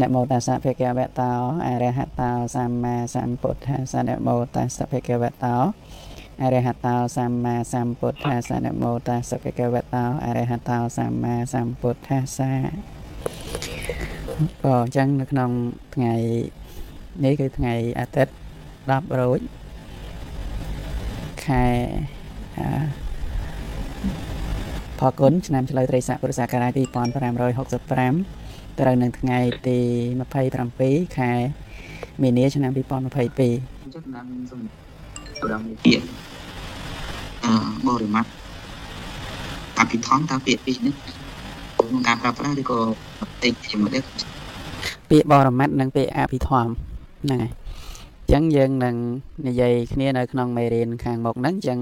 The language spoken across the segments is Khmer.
នមោតាសៈភគវតោអរហតោសម្មាសម្ពុទ្ធស្សនមោតាសៈភគវតោអរហតោសម្មាសម្ពុទ្ធស្សនមោតាសៈភគវតោអរហតោសម្មាសម្ពុទ្ធស្សក៏អញ្ចឹងនៅក្នុងថ្ងៃនេះគឺថ្ងៃអាទិត្យ10រោចខែផលគុណឆ្នាំឆ្លូវត្រីស័កពុរសករាជ2565 ត្រូវនឹងថ្ងៃទី27ខែមីនាឆ្នាំ2022អញ្ចឹងតាមសំដងពាក្យអឺបរិមត្តអភិធម្មតើពាក្យពីនេះក្នុងការប្រើប្រាស់ឬក៏តិចជាមួយដែរពាក្យបរមត្តនិងពាក្យអភិធម្មហ្នឹងហើយចឹងយើងនឹងនិយាយគ្នានៅក្នុងមេរៀនខាងមុខហ្នឹងចឹង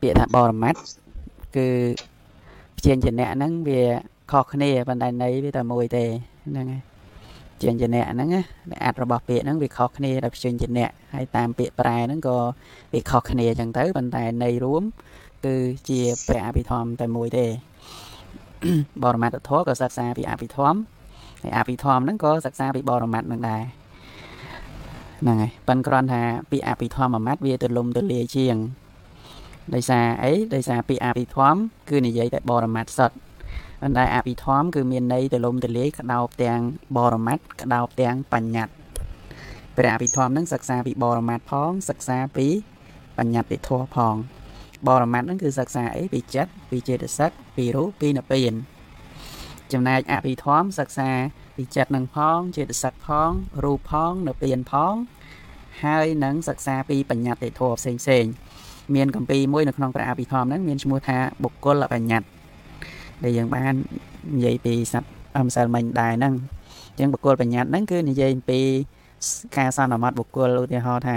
ពាក្យថាបរមត្តគឺព្យញ្ជនៈហ្នឹងវា ខុសគ្នាប៉ុន្តែន័យវាតែមួយទេហ្នឹងហើយព្យញ្ជនៈហ្នឹងណាអត្ថរបស់ពាក្យហ្នឹងវាខុសគ្នាដល់ព្យញ្ជនៈហើយតាមពាក្យប្រែហ្នឹងក៏វាខុសគ្នាចឹងទៅប៉ុន្តែន័យរួម គឺជាព្រះអភិធម្មតែមួយទេបរមត្តធម៌ក៏សិក្សាពីអភិធម្មហើយអភិធម្មហ្នឹងក៏សិក្សាពីបរមត្តនឹងដែរហ្នឹងហើយប៉ិនគ្រាន់ថាពាក្យអភិធម្មមត្តវាទលំទលាយជាងដោយសារអីដោយសារពាក្យអភិធម្មគឺនិយាយតែបរមត្តសុទ្ធ ប៉ុន្តែអភិធម្មគឺមានន័យទលំទលាយក្តោបទាំងបរមត្តក្តោបទាំងបញ្ញត្តិព្រះអភិធម្មនឹងសិក្សាពីបរមត្តផងសិក្សាពីបញ្ញត្តិធម៌ផង បរមត្តនឹងគឺសិក្សាអីពីចិត្តពីចេតសិកពីរូបពីនិព្វានចំណែកអភិធម្មសិក្សាពីចិត្តនឹងផងចេតសិកផងរូបផងនិព្វានផង ហើយនឹងសិក្សាពីបញ្ញត្តិធម៌ផ្សេងផ្សេងមានកម្ពីមួយនៅក្នុងព្រះអភិធម្មហ្នឹងមានឈ្មោះថាបុគ្គលបញ្ញត្តិ ដែលយើងបាននិយាយពីសត្វអមសិលមិញដែរហ្នឹងអញ្ចឹងបុគ្គលបញ្ញត្តិហ្នឹងគឺនិយាយពីការសន្មត់បុគ្គលឧទាហរណ៍ថា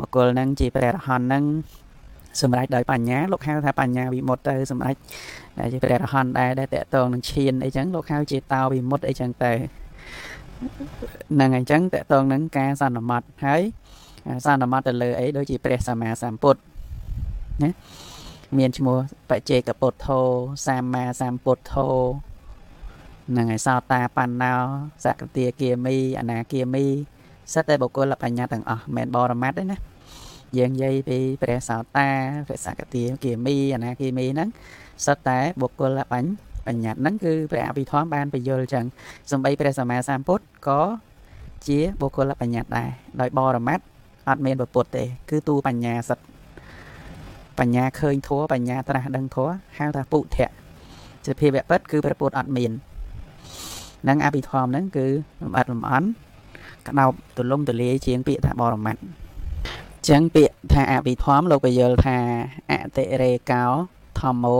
បុគ្គលហ្នឹងជាព្រះរហន្តហ្នឹងសម្រេចដោយបញ្ញាលោកហៅថាបញ្ញាវិមុតទៅសម្រេចដែលជាព្រះរហន្តដែរដែលតកតងនឹងឈានអីចឹងលោកហៅជាតោវិមុតអីចឹងទៅហ្នឹងអញ្ចឹងតកតងនឹងការសន្មត់ហើយសន្មត់ទៅលើអីដូចជាព្រះសម្មាសម្ពុទ្ធណា មានឈ្មោះបច្ចេកពុទ្ធោសម្មាសម្ពុទ្ធោហ្នឹងហើយសោតាបណ្ណោសកតិគាមីអនាគាមីសិតតែបុគ្គលបញ្ញាទាំងអស់មិនបរមត្តទេណាយើងនិយាយពីព្រះសោតាព្រះសកតិគាមីអនាគាមីហ្នឹងសិតតែបុគ្គលបញ្ញបញ្ញត្តិហ្នឹងគឺព្រះអភិធម្មបានបញ្យល់ចឹងសំបីព្រះសម្មាសម្ពុទ្ធក៏ជាបុគ្គលបញ្ញត្តិដែរដោយបរមត្តអត់មានពុទ្ធទេ គឺទូបញ្ញាសិត បញ្ញាឃើញធัวបញ្ញាត្រាស់ដឹងធัวហៅថាពុទ្ធៈសភាវៈពិតគឺព្រះពុទ្ធអត់មាននឹងអភិធម្មហ្នឹងគឺលំអិតលំអន់ក្តោបទលំទលាយជាងពាក្យថាបរមត្តចឹងពាក្យថាអភិធម្មលោកបយល់ថាអតិរេកោធម្មោ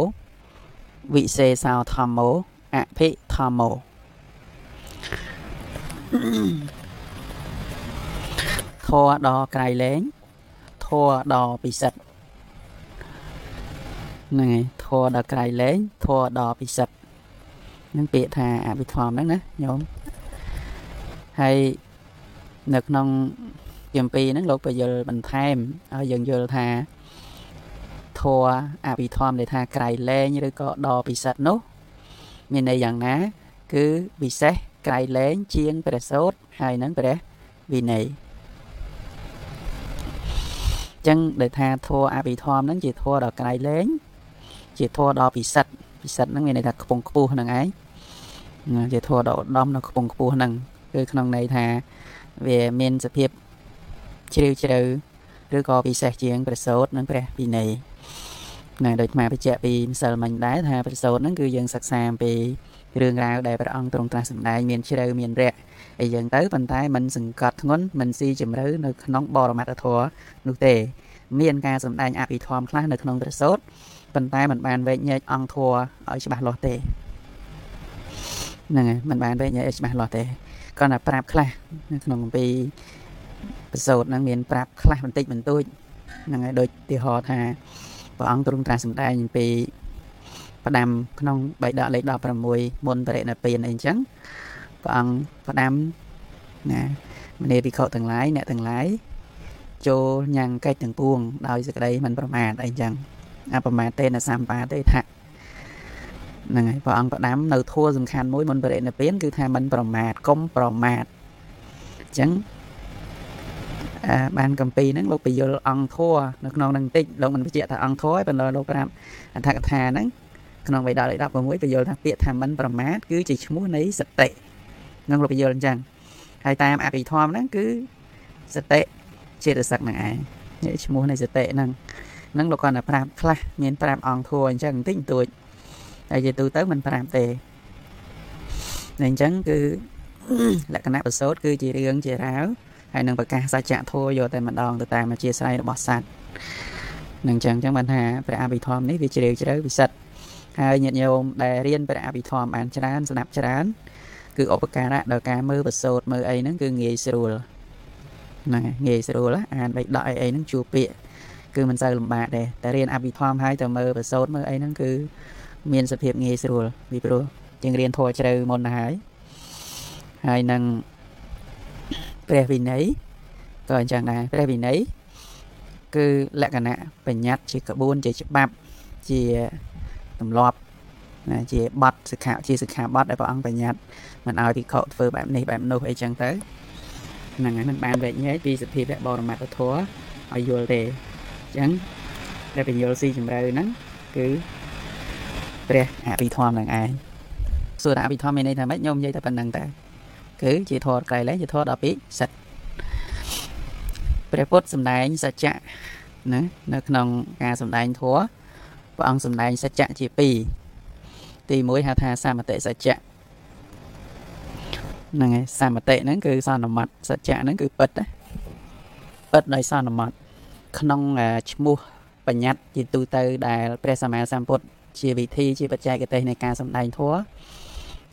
វិសេសោធម្មោអភិធម្មោធរដ៏ក្រៃលែងធរដ៏ពិសិដ្ឋ ហ្នឹងហើយធរដ៏ក្រៃលែងធរដ៏ពិសិដ្ឋហ្នឹងពាក្យថាអភិធម្មហ្នឹងណាញោមហើយនៅក្នុងជំពីហ្នឹងលោកបញ្យលបន្ថែមឲ្យយើងយល់ថាធរអភិធម្មដែលថាក្រៃលែងឬក៏ដ៏ពិសិដ្ឋនោះ មានន័យយ៉ាងណា គឺពិសេសក្រៃលែងជាងព្រះសូត្រហើយនឹងព្រះវិន័យចឹងដែលថាធัวអភិធម្មហ្នឹងជាធัวដ៏ក្រៃលែង ជាធัวដ៏ពិសិដ្ឋពិសិដ្ឋហ្នឹងមានន័យថាខ្ពង់ខ្ពស់ហ្នឹងឯងជាធัวដ៏ឧត្តមនៅខ្ពង់ខ្ពស់ហ្នឹងគឺក្នុងន័យថាវាមានសភាពជ្រាវជ្រៅឬក៏ពិសេសជាងព្រះសូត្រនិងព្រះវិន័យណាដូចអាបញ្ជាក់ពីម្សិលមិញដែរថាព្រះសូត្រហ្នឹងគឺយើងសិក្សាអំពីរឿងរ៉ាវដែលព្រះអង្គទ្រង់ត្រាស់សម្ដែងមានជ្រៅមានរយៈអីយ៉ាងទៅប៉ុន្តែมันសង្កត់ធ្ងន់มันស៊ីជម្រៅនៅក្នុងបរមត្ថធម៌នោះទេ មានការសម្ដែងអភិធម្មខ្លះនៅក្នុងព្រះសូត្រ ប៉ុន្តែมันបានវែកញែកអង្គធัวឲ្យច្បាស់លាស់ទេហ្នឹងហើយมันបានវែកញែកឲ្យច្បាស់លាស់ទេគ្រាន់តែប្រាប់ខ្លះនៅក្នុងអំពីប្រសូតហ្នឹងមានប្រាប់ខ្លះបន្តិចបន្តួចហ្នឹងហើយដូចទីហោថាព្រះអង្គទ្រង់ត្រាស់សម្ដែងអំពីផ្ដាំក្នុងបៃដកលេខ16មុនបរិណិព្វានអីអញ្ចឹងព្រះអង្គផ្ដាំណាមនីវិខទាំងឡាយអ្នកទាំងឡាយចូលញ៉ាំងកិច្ចទាំងពួងដោយសេចក្តីមិនប្រមាទអីចឹង អប្រមាទទេនសម្បាទេថាហ្នឹងហើយព្រះអង្គផ្ដាំនៅធัวសំខាន់មួយមុនបរិណិព្វានគឺថាមិនប្រមាទកុំប្រមាទ អញ្ចឹងអឺបានកម្ពីហ្នឹងលោកបញ្យលអង្គធัวនៅក្នុងនឹងតិចលោកមិនបញ្ជាក់ថាអង្គធัวឯប៉ុន្តែលោកប្រាប់អត្ថកថាហ្នឹងក្នុងវេដាលេខ16បញ្យលថាពាក្យថាមិនប្រមាទគឺជាឈ្មោះនៃសតិនឹងលោកបញ្យលអញ្ចឹងហើយតាមអភិធម្មហ្នឹងគឺសតិចេតសិកហ្នឹងឯងឈ្មោះនៃសតិហ្នឹង ហ្នឹងលោកគាត់តែប្រាប់ខ្លះមានប្រាប់អង្គធัวអញ្ចឹងបន្តិចបន្តួចតែជាទូទៅមិនប្រាប់ទេអញ្ចឹងគឺលក្ខណៈប្រសូតគឺជារឿងជារាវហើយនឹងប្រកាសសច្ចធម៌យកតែម្ដងទៅតាមអធិស្ស្រ័យរបស់សត្វនឹងចឹងចឹងបានថាព្រះអភិធម្មនេះវាជ្រាវជ្រៅពិសិដ្ឋហើយញាតិញោមដែលរៀនព្រះអភិធម្មបានច្រើនស្ដាប់ច្រើនគឺឧបការៈដល់ការមើលប្រសូតមើលអីហ្នឹងគឺងាយស្រួលហ្នឹងងាយស្រួលអានបៃដកអីអីហ្នឹងជួពាក្យ គឺមិនសូវលំបាកដែរតែរៀនអភិធម្មហើយទៅមើលប្រសូតមើលអីហ្នឹងគឺមានសភាពងាយស្រួលពីព្រោះជាងរៀនធម៌ជ្រៅមុនទៅហើយហើយនឹងព្រះវិន័យក៏អញ្ចឹងដែរព្រះវិន័យគឺលក្ខណៈបញ្ញត្តិជាក្បួនជាច្បាប់ជាទម្លាប់ណាជាបទសិក្ខាជាសិក្ខាបទដែលព្រះអង្គបញ្ញត្តិមិនឲ្យភិក្ខុធ្វើបែបនេះបែបនោះអីចឹងទៅហ្នឹងហើយមិនបានវែកញែកពីសភាវៈបរមត្តធម៌ឲ្យយល់ទេអញ្ចឹងដែលបញ្យល់ស៊ីជម្រៅហ្នឹងគឺព្រះអភិធម្មនឹងឯងសួរថាអភិធម្មមានន័យថាម៉េចញោមនិយាយតែប៉ុណ្្នឹងតើគឺជាធម៌ក្រៃលែងជាធម៌ដល់ពីសិតព្រះពុទ្ធសម្ដែងសច្ចៈណានៅក្នុងការសម្ដែងធម៌ព្រះអង្គសម្ដែងសច្ចៈជា2ទី1ហៅថាសមតិសច្ចៈហ្នឹងហើយសមតិហ្នឹងគឺសន្មតសច្ចៈហ្នឹងគឺពិតពិតដោយសន្មត ក្នុងឈ្មោះបញ្ញត្តិជាទូទៅដែលព្រះសម្មាសម្ពុទ្ធជាវិធីជាបច្ចេកទេសនៃការសម្ដែងធម៌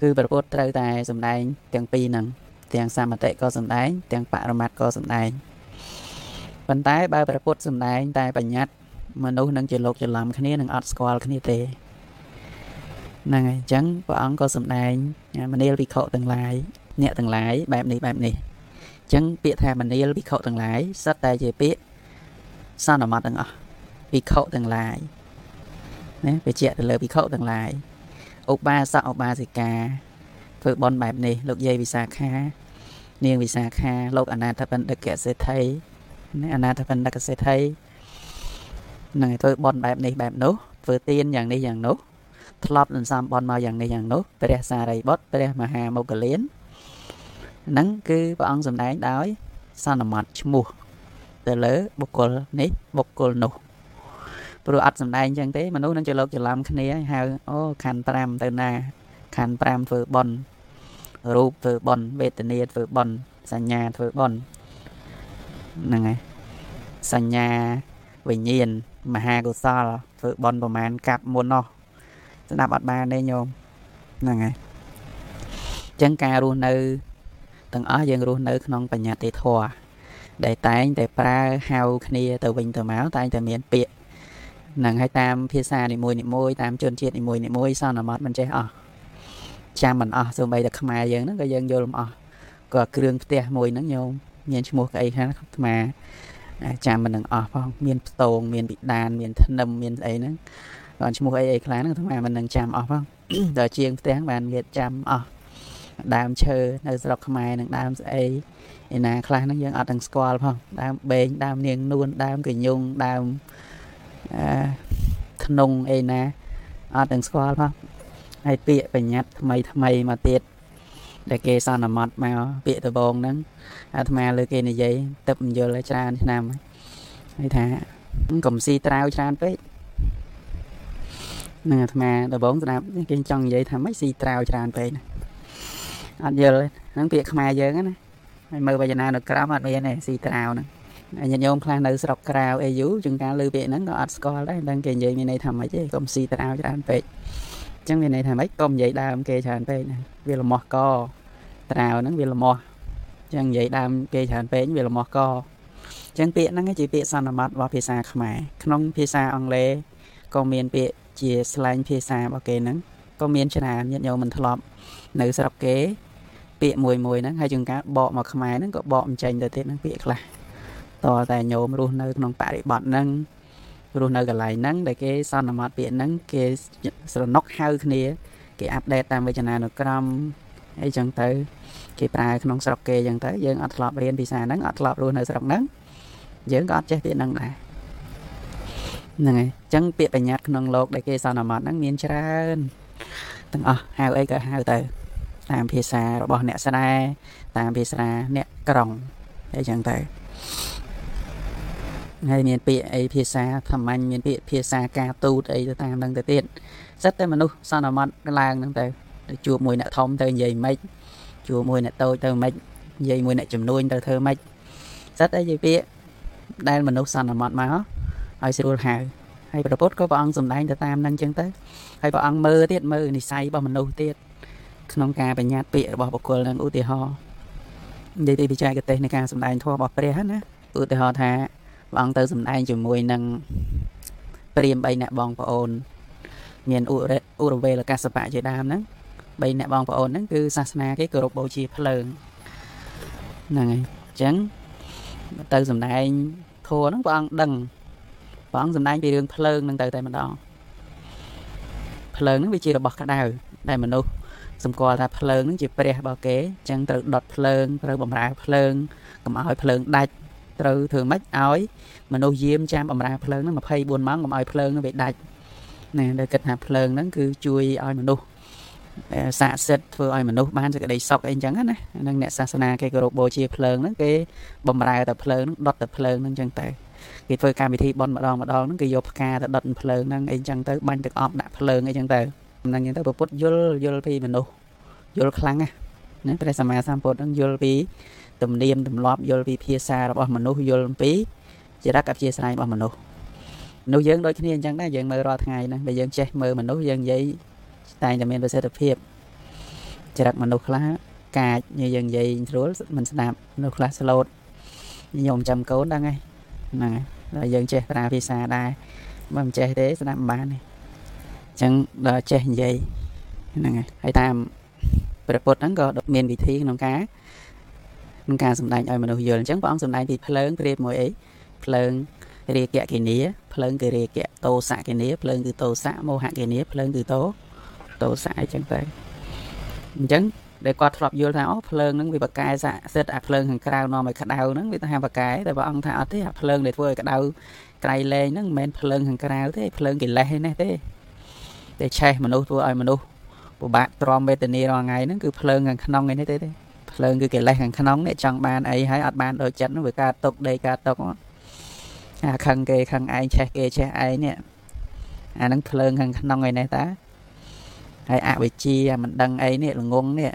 គឺព្រះពុទ្ធត្រូវតែសម្ដែងទាំងពីរហ្នឹងទាំងសមតិក៏សម្ដែង ទាំងបរមត្តក៏សម្ដែងប៉ុន្តែបើព្រះពុទ្ធសម្ដែង តែបញ្ញត្តិមនុស្សនឹងជាលោកច្រឡំគ្នានឹងអត់ស្គាល់គ្នាទេហ្នឹងហើយអញ្ចឹងព្រះអង្គក៏សម្ដែងមនាលវិខទាំងឡាយអ្នកទាំងឡាយបែបនេះបែបនេះអញ្ចឹងពាក្យថាមនាលវិខទាំងឡាយសិតតែជាពាក្យ សន្មតទាំងអស់វិខទាំងឡាយណាបញ្ជាក់ទៅលើវិខទាំងឡាយឧបាសកឧបាសិកាធ្វើបន់បែបនេះលោកយាយវិសាខា នាងវិសាខាលោកអនាថបណ្ឌិតកសេដ្ឋីណាអនាថបណ្ឌិតកសេដ្ឋីនឹងធ្វើបន់បែបនេះបែបនោះធ្វើទានយ៉ាងនេះយ៉ាងនោះធ្លាប់នឹងសំបន់មកយ៉ាងនេះយ៉ាងនោះព្រះសារីបុត្រព្រះមហាមុគលានហ្នឹងគឺព្រះអង្គសម្ដែងដោយសន្មតឈ្មោះ ទៅលើបុគ្គលនេះបុគ្គលនោះព្រោះអត់សំដែងចឹងទេមនុស្សនឹងច្រឡោកច្រឡំគ្នាហៅអូខណ្ឌ5ទៅណាខណ្ឌ5ធ្វើបន់រូបធ្វើបន់វេទនាធ្វើបន់សញ្ញាធ្វើបន់ហ្នឹងហើយសញ្ញាវិញ្ញាណមហាកុសលធ្វើបន់ប្រមាណកាប់មុននោះស្ដាប់អត់បានទេញោមហ្នឹងហើយអញ្ចឹងការរស់នៅទាំងអស់យើងរស់នៅក្នុងបញ្ញត្តិធម៌ ដែលតែងតែប្រើហៅគ្នាទៅវិញទៅមកតែងតែមានពាក្យហ្នឹងហើយតាមភាសានីមួយនីមួយតាមជនជាតិនីមួយនីមួយសន្មតមិនចេះអស់ចាំមិនអស់សូម្បីតែខ្មែរយើងហ្នឹងក៏យើងយល់មិនអស់ក៏គ្រឿងផ្ទះមួយហ្នឹងញោមមានឈ្មោះកៅអីខ្លះអាត្មាចាំមិននឹងអស់ផងមានផ្ទងមានពិដានមានធ្នឹមមានស្អីហ្នឹងគាត់ឈ្មោះអីអីខ្លះហ្នឹងអាត្មាមិននឹងចាំអស់ផងដល់ជាងផ្ទះបានងាកចាំអស់ ដើមឈើនៅស្រុកខ្មែរនឹងដើមស្អីឯណាខ្លះហ្នឹងយើងអត់ទាំងស្គាល់ផងដើមបេងដើមនាងនួនដើមកញ្ញុងដើមក្នុងអីណាអត់ទាំងស្គាល់ផងហើយពាក្យបញ្ញត្តិថ្មីថ្មីមកទៀតដែលគេសន្មត់មកពាក្យដបងហ្នឹងអាត្មាលើគេនិយាយទឹកមយល់ឲ្យច្រើនឆ្នាំហើយថាកុំស៊ីត្រាវច្រើនពេកនឹងអាត្មាដបងស្ដាប់គេចង់និយាយថាម៉េចស៊ីត្រាវច្រើនពេកណា អត់យល់ហ្នឹងពាក្យខ្មែរយើងណាហើយមើលវចនានៅក្រោមអត់មានទេស៊ីត្រាវហ្នឹងញាតិញោមខ្លះនៅស្រុកក្រៅអេយូជាងការលើពាក្យហ្នឹងក៏អត់ស្គាល់ដែរដឹងគេនិយាយមានន័យថាម៉េចទេកុំស៊ីត្រាវច្រើនពេកអញ្ចឹងមានន័យថាម៉េចកុំនិយាយដើមគេច្រើនពេកណាវាលមាស់កត្រាវហ្នឹងវាលមាស់អញ្ចឹងនិយាយដើមគេច្រើនពេកវាលមាស់កអញ្ចឹងពាក្យហ្នឹងជាពាក្យសន្មតរបស់ភាសាខ្មែរក្នុងភាសាអង់គ្លេសក៏មានពាក្យជា slang ភាសារបស់គេហ្នឹងក៏មានច្រើនញាតិញោមមិនធ្លាប់នៅស្រុកគេ ពាក្យមួយមួយហ្នឹងហើយជាងការបកមកខ្មែរហ្នឹងក៏បកមិនចេញទៅទៀតហ្នឹងពាក្យខ្លះតតែញោមរស់នៅក្នុងបរិបទហ្នឹងរស់នៅកន្លែងហ្នឹងដែលគេសន្មតពាក្យហ្នឹងគេស្រណុកហៅគ្នា គេអាប់ដេតតាមវេទនានុក្រមអីចឹងទៅ គេប្រើក្នុងស្រុកគេចឹងទៅយើងអត់ធ្លាប់រៀនភាសាហ្នឹងអត់ធ្លាប់រស់នៅស្រុកហ្នឹងយើងក៏អត់ចេះពាក្យហ្នឹងដែរហ្នឹងហើយអញ្ចឹងពាក្យបញ្ញត្តិក្នុងលោកដែលគេសន្មត់ហ្នឹងមានច្រើនទាំងអស់ហៅអីក៏ហៅទៅ តាមភាសារបស់អ្នកស្រាតាមភាសាអ្នកក្រុងអីចឹងទៅហើយមានពាក្យអីភាសាធម្មញ្ញមានពាក្យភាសាការទូតអីទៅតាមហ្នឹងទៅទៀតសិតតែមនុស្សសន្មត់ឡើងហ្នឹងទៅជួបមួយអ្នកធំទៅនិយាយមិនជួបមួយអ្នកតូចទៅមិននិយាយមួយអ្នកចំនួនទៅធ្វើមិនសិតតែជាពាក្យដែលមនុស្សសន្មត់មកឲ្យស្រួលហៅហើយព្រះពុទ្ធក៏ព្រះអង្គសម្ដែងទៅតាមហ្នឹងចឹងទៅហើយព្រះអង្គមើលទៀតមើលនិស័យរបស់មនុស្សទៀត ក្នុងការបញ្ញត្តិពាក្យរបស់បុគ្គលនឹងឧទាហរណ៍និយាយពីបច្ចេកទេសនៃការសម្ដែងធម៌របស់ព្រះណាឧទាហរណ៍ថាព្រះអង្គទៅសម្ដែងជាមួយនឹងព្រាម3អ្នកបងប្អូន មានឧរឧរវេលកសបៈជាដើមហ្នឹង3អ្នកបងប្អូនហ្នឹងគឺសាសនាគេគោរពបូជាភ្លើងហ្នឹងហើយអញ្ចឹងទៅសំដែងធัวហ្នឹងព្រះអង្គដឹងព្រះអង្គសំដែងពីរឿងភ្លើងហ្នឹងទៅតែម្ដងភ្លើងហ្នឹងវាជារបស់ក្តៅដែលមនុស្ស សម្គាល់ថាភ្លើងហ្នឹងជាព្រះរបស់គេអញ្ចឹងត្រូវដុតភ្លើងត្រូវបំរើភ្លើងកុំឲ្យភ្លើងដាច់ត្រូវធ្វើម៉េចឲ្យមនុស្សយាមចាំបំរើភ្លើងហ្នឹង24ម៉ោងកុំឲ្យភ្លើងហ្នឹងវាដាច់ណាដែលគិតថាភ្លើងហ្នឹងគឺជួយឲ្យមនុស្សស័ក្តិសិទ្ធធ្វើឲ្យមនុស្សបានសេចក្តីសុខអីចឹងណានឹងអ្នកសាសនាគេគោរពបូជាភ្លើងហ្នឹងគេបំរើតែភ្លើងហ្នឹងដុតតែភ្លើងហ្នឹងចឹងទៅគេធ្វើកម្មវិធីបន់ម្ដងម្ដងហ្នឹងគេយកផ្កាទៅដុតភ្លើងហ្នឹងអីចឹងទៅបាញ់ទឹកអប់ដាក់ភ្លើងអីចឹងទៅ ហ្នឹងចឹងទៅពុទ្ធយល់យល់ពីមនុស្សយល់ខ្លាំងណាណាព្រះសម្មាសម្ពុទ្ធហ្នឹងយល់ពីទំនៀមទម្លាប់យល់ពីភាសារបស់មនុស្សយល់ពីចរិតអព្យាស្រ័យរបស់មនុស្សមនុស្សយើងដូចគ្នាអញ្ចឹងដែរយើងមើលរាល់ថ្ងៃហ្នឹងបើយើងចេះមើលមនុស្សយើងនិយាយតែងតែមានប្រសិទ្ធភាពចរិតមនុស្សខ្លះកាចយើងនិយាយស្រួលមិនស្ដាប់មនុស្សខ្លះស្លូតខ្ញុំចាំកូនដឹងហើយហ្នឹងហើយយើងចេះប្រើភាសាដែរបើមិនចេះទេស្ដាប់មិនបានទេអញ្ចឹងដល់ចេះនិយាយហ្នឹងហើយហើយតាមព្រះពុទ្ធហ្នឹងក៏មានវិធីក្នុងការក្នុងការសម្ដែងឲ្យមនុស្សយល់អញ្ចឹងព្រះអង្គសម្ដែងពីភ្លើងប្រៀបមួយអីភ្លើងរាគៈគិនីភ្លើងគឺរាគៈតោសៈគិនីភ្លើងគឺតោសៈមោហៈគិនីភ្លើងគឺតោតោសៈអញ្ចឹងទៅអញ្ចឹងដែលគាត់ធ្លាប់យល់ថាអូភ្លើងហ្នឹងវាបកកែស័ក្តិសិទ្ធអាភ្លើងខាងក្រៅនាំឲ្យក្តៅហ្នឹងវាថាបកកែតែព្រះអង្គថាអត់ទេអាភ្លើងដែលធ្វើឲ្យក្តៅក្រៃលែងហ្នឹងមិនមែនភ្លើងខាងក្រៅទេភ្លើងកិលេសឯនេះទេ តែឆេះមនុស្សធ្វើឲ្យមនុស្សពិបាកទ្រាំវេទនារាល់ថ្ងៃហ្នឹងគឺភ្លើងខាងក្នុងឯនេះទេទេភ្លើងគឺកិលេសខាងក្នុងនេះចង់បានអីហើយអត់បានដូចចិត្តហ្នឹងវាកើតຕົកដេកកើតຕົកអាខឹងគេខឹងឯងឆេះគេឆេះឯងនេះអាហ្នឹងភ្លើងខាងក្នុងឯនេះតាហើយអវិជ្ជាមិនដឹងអីនេះល្ងងនេះ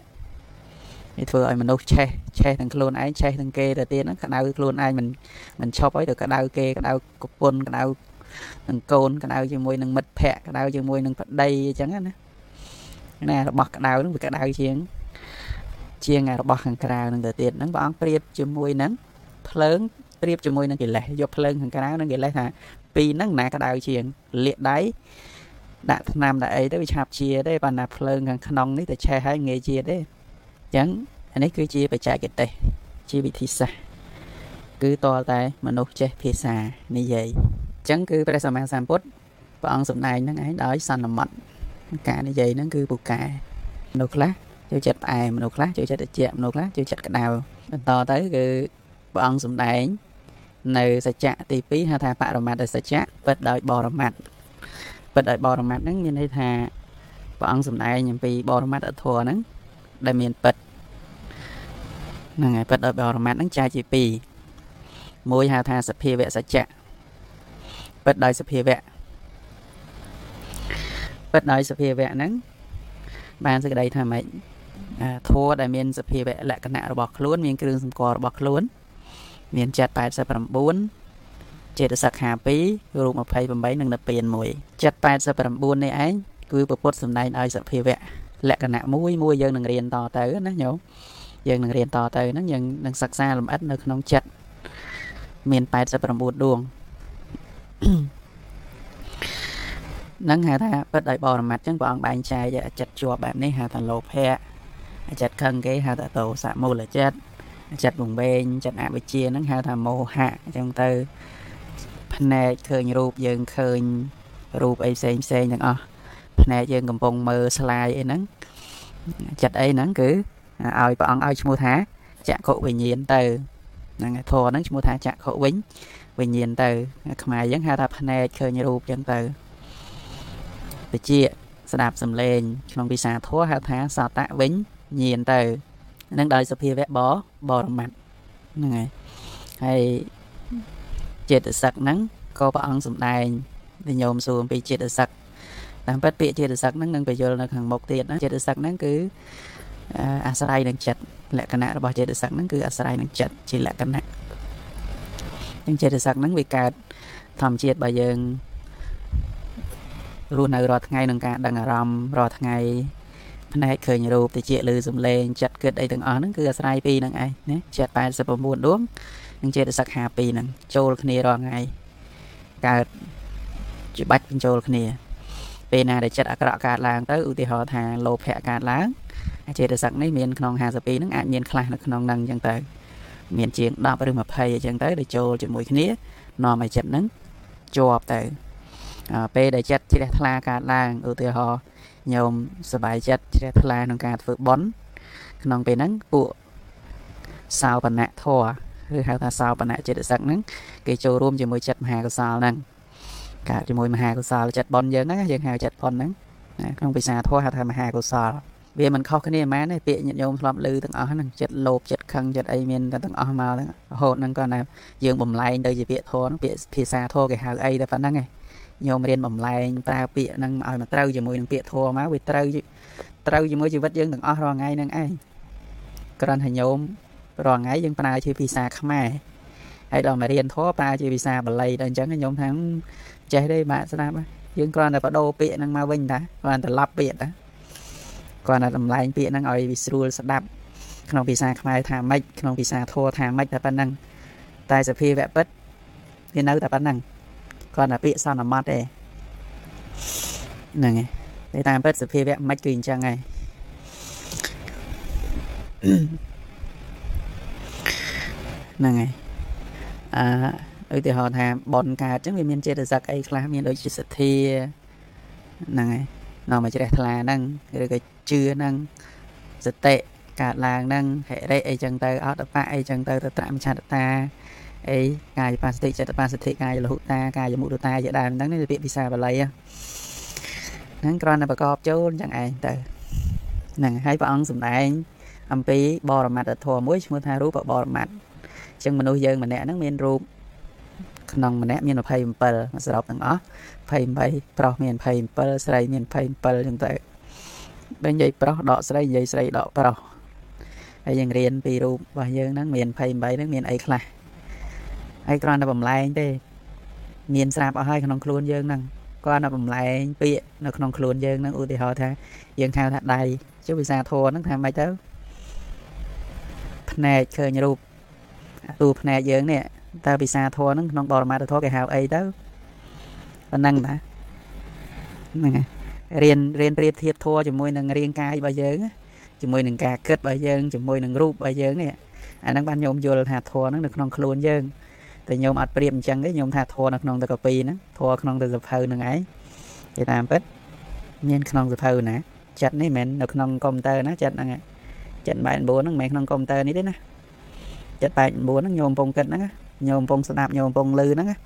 នេះធ្វើឲ្យមនុស្សឆេះឆេះទាំងខ្លួនឯងឆេះទាំងគេទៅទៀតហ្នឹងក្តៅខ្លួនឯងមិនមិនឈប់អីទៅក្តៅគេក្តៅកពុនក្តៅ នឹងកូនក្តៅជាមួយនឹងមិត្តភ័ក្តិក្តៅជាមួយនឹងប្តីអញ្ចឹងណាណារបស់ក្តៅហ្នឹងវាក្តៅជាង ជាងរបស់ខាងក្រៅហ្នឹងទៅទៀតហ្នឹងព្រះអង្គប្រៀបជាមួយនឹងភ្លើងប្រៀបជាមួយនឹងកិលេសយកភ្លើងខាងក្រៅនិងកិលេសថាពីរហ្នឹងណាក្តៅជាងលាកដៃដាក់ថ្នាំដាក់អីទៅវាឆាប់ជាទេប៉ុន្តែភ្លើងខាងក្នុងនេះតែឆេះហើយងាយជាទេអញ្ចឹងអានេះគឺជាបច្ចេកទេសជាវិធីសាស្ត្រគឺតលតែមនុស្សចេះភាសានិយាយអញ្ចឹងគឺព្រះសម្មាសម្ពុទ្ធព្រះអង្គសម្ដែងហ្នឹងឯងដោយសន្មត់ការនិយាយហ្នឹងគឺពូកែមនុស្សខ្លះចូលចិត្តផ្អែមមនុស្សខ្លះចូលចិត្តត្រជាក់មនុស្សខ្លះចូលចិត្តក្តៅបន្តទៅគឺព្រះអង្គសម្ដែងនៅសច្ចៈទី2ហៅថាបរមត្តសច្ចៈពិតដោយបរមត្តពិតដោយបរមត្តហ្នឹងមានន័យថាព្រះអង្គសម្ដែងអំពីបរមត្តធម៌ហ្នឹងដែលមានពិតហ្នឹងហើយពិតដោយបរមត្តហ្នឹងចែកជា2មួយហៅថាសភាវៈសច្ចៈ ពិតដោយសភាវៈពិតដោយសភាវៈហ្នឹងបានសេចក្តីថាម៉េចធัวដែលមានសភាវៈលក្ខណៈរបស់ខ្លួន មានគ្រឿងសម្គាល់របស់ខ្លួន មានចិត្ត89ចេតសិក52រូប28និងនិព្វាន1ចិត្ត89នេះឯងគឺពពុទ្ធសម្ដែងឲ្យសភាវៈលក្ខណៈមួយមួយយើងនឹងរៀនតទៅណាញោមយើងនឹងរៀនតទៅហ្នឹងយើងនឹងសិក្សាលម្អិតនៅក្នុងចិត្តមាន89ដួង នឹងហៅថាពិតដោយបរមត្តចឹងព្រះអង្គបែងចែកចិត្តជាប់បែបនេះហៅថាលោភៈចិត្តខឹងគេហៅថាតោសមូលចិត្តចិត្តវងវែងចិត្តអវិជ្ជាហ្នឹងហៅថាមោហៈអញ្ចឹងទៅភ្នែកឃើញរូបយើងឃើញរូបអីផ្សេងផ្សេងទាំងអស់ភ្នែកយើងកំពុងមើលស្លាយអីហ្នឹងចិត្តអីហ្នឹងគឺឲ្យព្រះអង្គឲ្យឈ្មោះថាចក្ខុវិញ្ញាណទៅហ្នឹងធរហ្នឹងឈ្មោះថាចក្ខុវិញ វិញ្ញាណទៅខ្មែរយើងហៅថាភ្នែកឃើញរូបចឹងទៅតិចស្ដាប់សំឡេងក្នុងភាសាធម៌ហៅថាសតៈវិញញៀនទៅនឹងដោយសភាវៈបបរមត្តហ្នឹងហើយហើយចេតសិកហ្នឹងក៏ព្រះអង្គសំដែងវិញោមសួរអំពីចេតសិកតាមពិតពាក្យចេតសិកហ្នឹងនឹងបញ្យល់នៅខាងមុខទៀតណាចេតសិកហ្នឹងគឺអាស្រ័យនឹងចិត្តលក្ខណៈរបស់ចេតសិកហ្នឹងគឺអាស្រ័យនឹងចិត្តជាលក្ខណៈ អញ្ចឹងចេតសិកហ្នឹងវាកើតធម្មជាតិបើយើងរស់នៅរាល់ថ្ងៃនឹងការដឹងអារម្មណ៍រាល់ថ្ងៃភ្នែកឃើញរូបតិចលើសំឡេងចិត្តគិតអីទាំងអស់ហ្នឹងគឺអាស្រ័យពីនឹងឯងណាចិត្ត89ដួងនិងចេតសិក52ហ្នឹងចូលគ្នារាល់ថ្ងៃកើតជាបាច់បញ្ចូលគ្នា ពេលណាដែលចិត្តអាក្រក់កើតឡើងទៅឧទាហរណ៍ថាលោភៈកើតឡើងចេតសិកនេះមានក្នុង52ហ្នឹងអាចមានខ្លះនៅក្នុងហ្នឹងអញ្ចឹងទៅ មានជាង10ឬ20អញ្ចឹងទៅដែលចូលជាមួយគ្នានាំឲ្យចិត្តហ្នឹងជាប់ទៅពេលដែលចិត្តជ្រះថ្លាកើតឡើងឧទាហរណ៍ញោមសบายចិត្តជ្រះថ្លាក្នុងការធ្វើបន់ក្នុងពេលហ្នឹងពួកសោបនៈធរឬហៅថាសោបនៈចិត្តសឹកហ្នឹងគេចូលរួមជាមួយចិត្តមហាកុសលហ្នឹងកើតជាមួយមហាកុសលចិត្តបន់យើងហ្នឹងយើងហៅចិត្តបន់ហ្នឹងក្នុងភាសាធម៌ហៅថាមហាកុសល វាមិនខុសគ្នាហ្មងទេពាក្យញាតិញោមធ្លាប់ឮទាំងអស់ហ្នឹងចិត្តលោភចិត្តខឹងចិត្តអីមានតែទាំងអស់មកហ្នឹងរហូតហ្នឹងគាត់ថាយើងបំលែងទៅជាពាក្យធម៌ហ្នឹងពាក្យភាសាធម៌គេហៅអីតែប៉ុណ្្នឹងឯងញោមរៀនបំលែងប្រើពាក្យហ្នឹងឲ្យមកត្រូវជាមួយនឹងពាក្យធម៌មកវាត្រូវត្រូវជាមួយជីវិតយើងទាំងអស់រាល់ថ្ងៃហ្នឹងឯងគ្រាន់តែញោមរាល់ថ្ងៃយើងប្រើជាភាសាខ្មែរហើយដល់មករៀនធម៌ប្រើជាភាសាបាលីដល់អញ្ចឹងញោមថាចេះទេបាទស្ដាប់យើងគ្រាន់តែបដូរពាក្យហ្នឹងមកវិញតាគ្រាន់តែឡប់ពាក្យតា គ្រាន់តែតម្លែងពាក្យហ្នឹងឲ្យវាស្រួលស្ដាប់ក្នុងភាសាខ្មែរថាម៉េចក្នុងភាសាធម៌ថាម៉េចតែប៉ុណ្្នឹងតែសភាវៈពិតវានៅតែប៉ុណ្្នឹងគាត់តែពាក្យសន្មត់ទេហ្នឹងហើយតែតាមពិតសភាវៈមិនគឺអញ្ចឹងហើយហ្នឹងហើយអឺឧទាហរណ៍ថាបនកើតអញ្ចឹងវាមានចេតសិកអីខ្លះមានដូចជាសទ្ធាហ្នឹងហើយនាំមកជ្រះថ្លាហ្នឹងឬក៏ ជឿហ្នឹងសតិកើតឡើងហ្នឹងហិរិអីចឹងទៅអត់បៈអីចឹងទៅទៅត្រាំឆាតតាអីកាយបាសតិចិត្តបាសតិកាយលហុតាកាយមុទតាជាដើមហ្នឹងនេះពាក្យភាសាបាលីហ្នឹងគ្រាន់តែប្រកបចូលចឹងឯងទៅហ្នឹងហើយព្រះអង្គសម្ដែងអំពីបរមត្តធម៌មួយឈ្មោះថារូបបរមត្តអញ្ចឹងមនុស្សយើងម្នាក់ហ្នឹងមានរូបក្នុងម្នាក់មាន27សរុបទាំងអស់28ប្រុសមាន27ស្រីមាន27ចឹងទៅ បើនិយាយប្រុសដកស្រីនិយាយស្រីដកប្រុសហើយយើងរៀនពីរូបរបស់យើងហ្នឹងមាន28ហ្នឹងមានអីខ្លះហើយគ្រាន់តែបំលែងទេ មានស្រាប់អស់ហើយក្នុងខ្លួនយើងហ្នឹងគ្រាន់តែបំលែងពាក្យនៅក្នុងខ្លួនយើងហ្នឹងឧទាហរណ៍ថាយើងហៅថាដៃចុះភាសាធម៌ហ្នឹងថាម៉េចទៅភ្នែកឃើញរូបទូភ្នែកយើងនេះតើភាសាធម៌ហ្នឹងក្នុងបរមត្ថធម៌គេហៅអីទៅប៉ុណ្ណឹងតាហ្នឹងហើយ រៀនរៀនប្រៀបធៀបធម៌ជាមួយនឹងរាងកាយរបស់យើងជាមួយនឹងការគិតរបស់យើងជាមួយនឹងរូបរបស់យើងនេះអាហ្នឹងបានញោមយល់ថាធម៌ហ្នឹងនៅក្នុងខ្លួនយើងតែញោមអត់ប្រៀបអញ្ចឹងទេញោមថាធัวនៅក្នុងតកពីហ្នឹងធัวក្នុងទៅសភៅហ្នឹងឯងគេតាមពិតមានក្នុងសភៅណាចិត្តនេះមិនមែននៅក្នុងកុំព្យូទ័រណាចិត្តហ្នឹងចិត្ត89ហ្នឹងមិនមែនក្នុងកុំព្យូទ័រនេះទេណាចិត្ត89ហ្នឹងញោមកំពុងគិតហ្នឹងញោមកំពុងស្ដាប់ញោមកំពុងលឺហ្នឹងចិ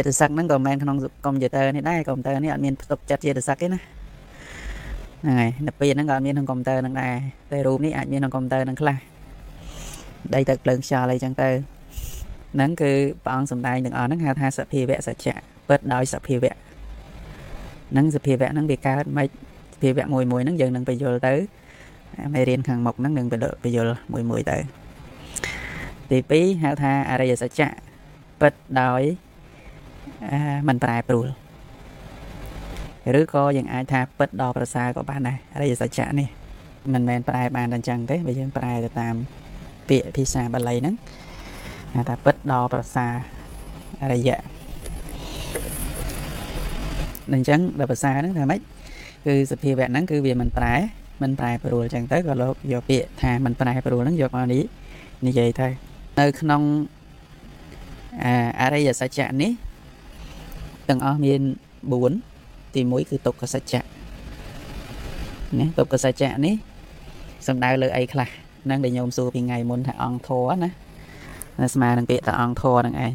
ត្តសឹកហ្នឹងក៏មិនមែនក្នុងកុំព្យូទ័រនេះដែរកុំព្យូទ័រនេះអត់មានផ្ទុកចិត្តចិត្តសឹកទេណាហ្នឹងហើយនៅពេលហ្នឹងក៏អត់មានក្នុងកុំព្យូទ័រហ្នឹងដែរតែរូបនេះអាចមានក្នុងកុំព្យូទ័រហ្នឹងខ្លះដីទឹកភ្លើងខ្យល់អីចឹងទៅហ្នឹងគឺព្រះអង្គសម្ដែងទាំងអស់ហ្នឹងហៅថាសភាវៈសច្ចៈពិតដោយសភាវៈហ្នឹងសភាវៈហ្នឹងវាកើតមិនសភាវៈមួយមួយហ្នឹងយើងនឹងបញ្យល់ទៅមេរៀនខាងមុខហ្នឹងនឹងបញ្យល់មួយមួយទៅទី2ហៅថាអរិយសច្ចៈពិតដោយ មិនប្រែប្រួលឬក៏យើងអាចថាពិតដល់ប្រសើរក៏បានដែរអរិយសច្ចៈនេះមិនមែនប្រែបានតែអញ្ចឹងទេបើយើងប្រែទៅតាមពាក្យភាសាបាលីហ្នឹងហៅថាពិតដល់ប្រសារយៈអញ្ចឹងដល់ប្រសាហ្នឹងថាម៉េចគឺសភាវៈហ្នឹងគឺវាមិនប្រែមិនប្រែប្រួលអញ្ចឹងទៅក៏លោកយកពាក្យថាមិនប្រែប្រួលហ្នឹងយកមកនេះនិយាយទៅនៅក្នុងអរិយសច្ចៈនេះ ទាំងអស់មាន4ទី1គឺទុក្ខសច្ចៈណាទុក្ខសច្ចៈនេះសំដៅលើអីខ្លះហ្នឹងដែលញោមសួរពីថ្ងៃមុនថាអង្គធរណាស្មើនឹងពាក្យថាអង្គធរហ្នឹងឯងអញ្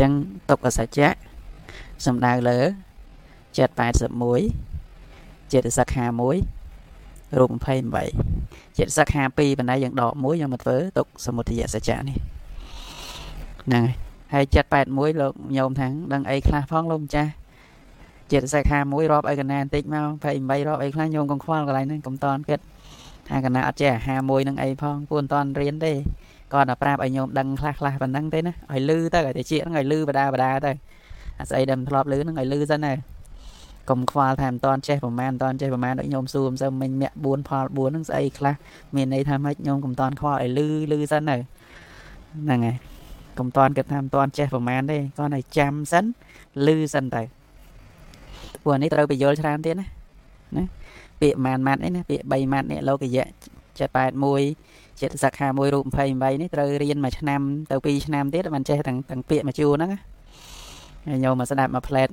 ចឹងទុក្ខសច្ចៈសំដៅលើចិត្ត81ចិត្តសក្ខា1រូប28ចិត្តសក្ខា2បណ្ដៃយើងដកមួយយើងមកធ្វើទុកសមុទយសច្ចៈនេះហ្នឹងហើយ ចិត្ត81លោកញោមថាងដឹងអីខ្លះផងលោកម្ចាស់ចិត្តសក្ខា1រាប់អីកណាបន្តិចមក28រាប់អីខ្លះញោមកងខ្វល់កន្លែងហ្នឹងកុំតន់គិតថាកណាអត់ចេះអាហារមួយនឹងអីផងពួនតន់រៀនទេគាត់តែប្រាប់ឲ្យញោមដឹងខ្លះខ្លះប៉ុណ្ណឹងទេណាឲ្យលឺទៅឲ្យតែជាហ្នឹងឲ្យលឺបដាបដាទៅអាស្អីដែលមិនធ្លាប់លឺហ្នឹងឲ្យលឺសិនណាកុំខ្វល់ថាមិនតន់ចេះប្រហែលមិនតន់ចេះប្រហែលដូចញោមសួរមិនសូវមិញមាក់4ផល4ហ្នឹងស្អីខ្លះមានន័យថាម៉េចញោមកុំតន់ខ្វល់ឲ្យលឺលឺសិនទៅហ្នឹងហើយ កុំតន់គិតថាមិនតន់ចេះប្រហែលទេគាត់ឲ្យចាំសិនលឺសិនទៅពួកនេះត្រូវបញ្យល់ច្រើនទៀតណាណាពាក្យម៉ានម៉ាត់នេះណាពាក្យ3ម៉ាត់នេះលោកយៈ781ចិត្តសក្ខា1រូប28នេះត្រូវរៀនមួយឆ្នាំទៅ2ឆ្នាំទៀតបានចេះទាំងទាំងពាក្យមួយជួរហ្នឹងណាហើយញោមមកស្ដាប់មកផ្លែត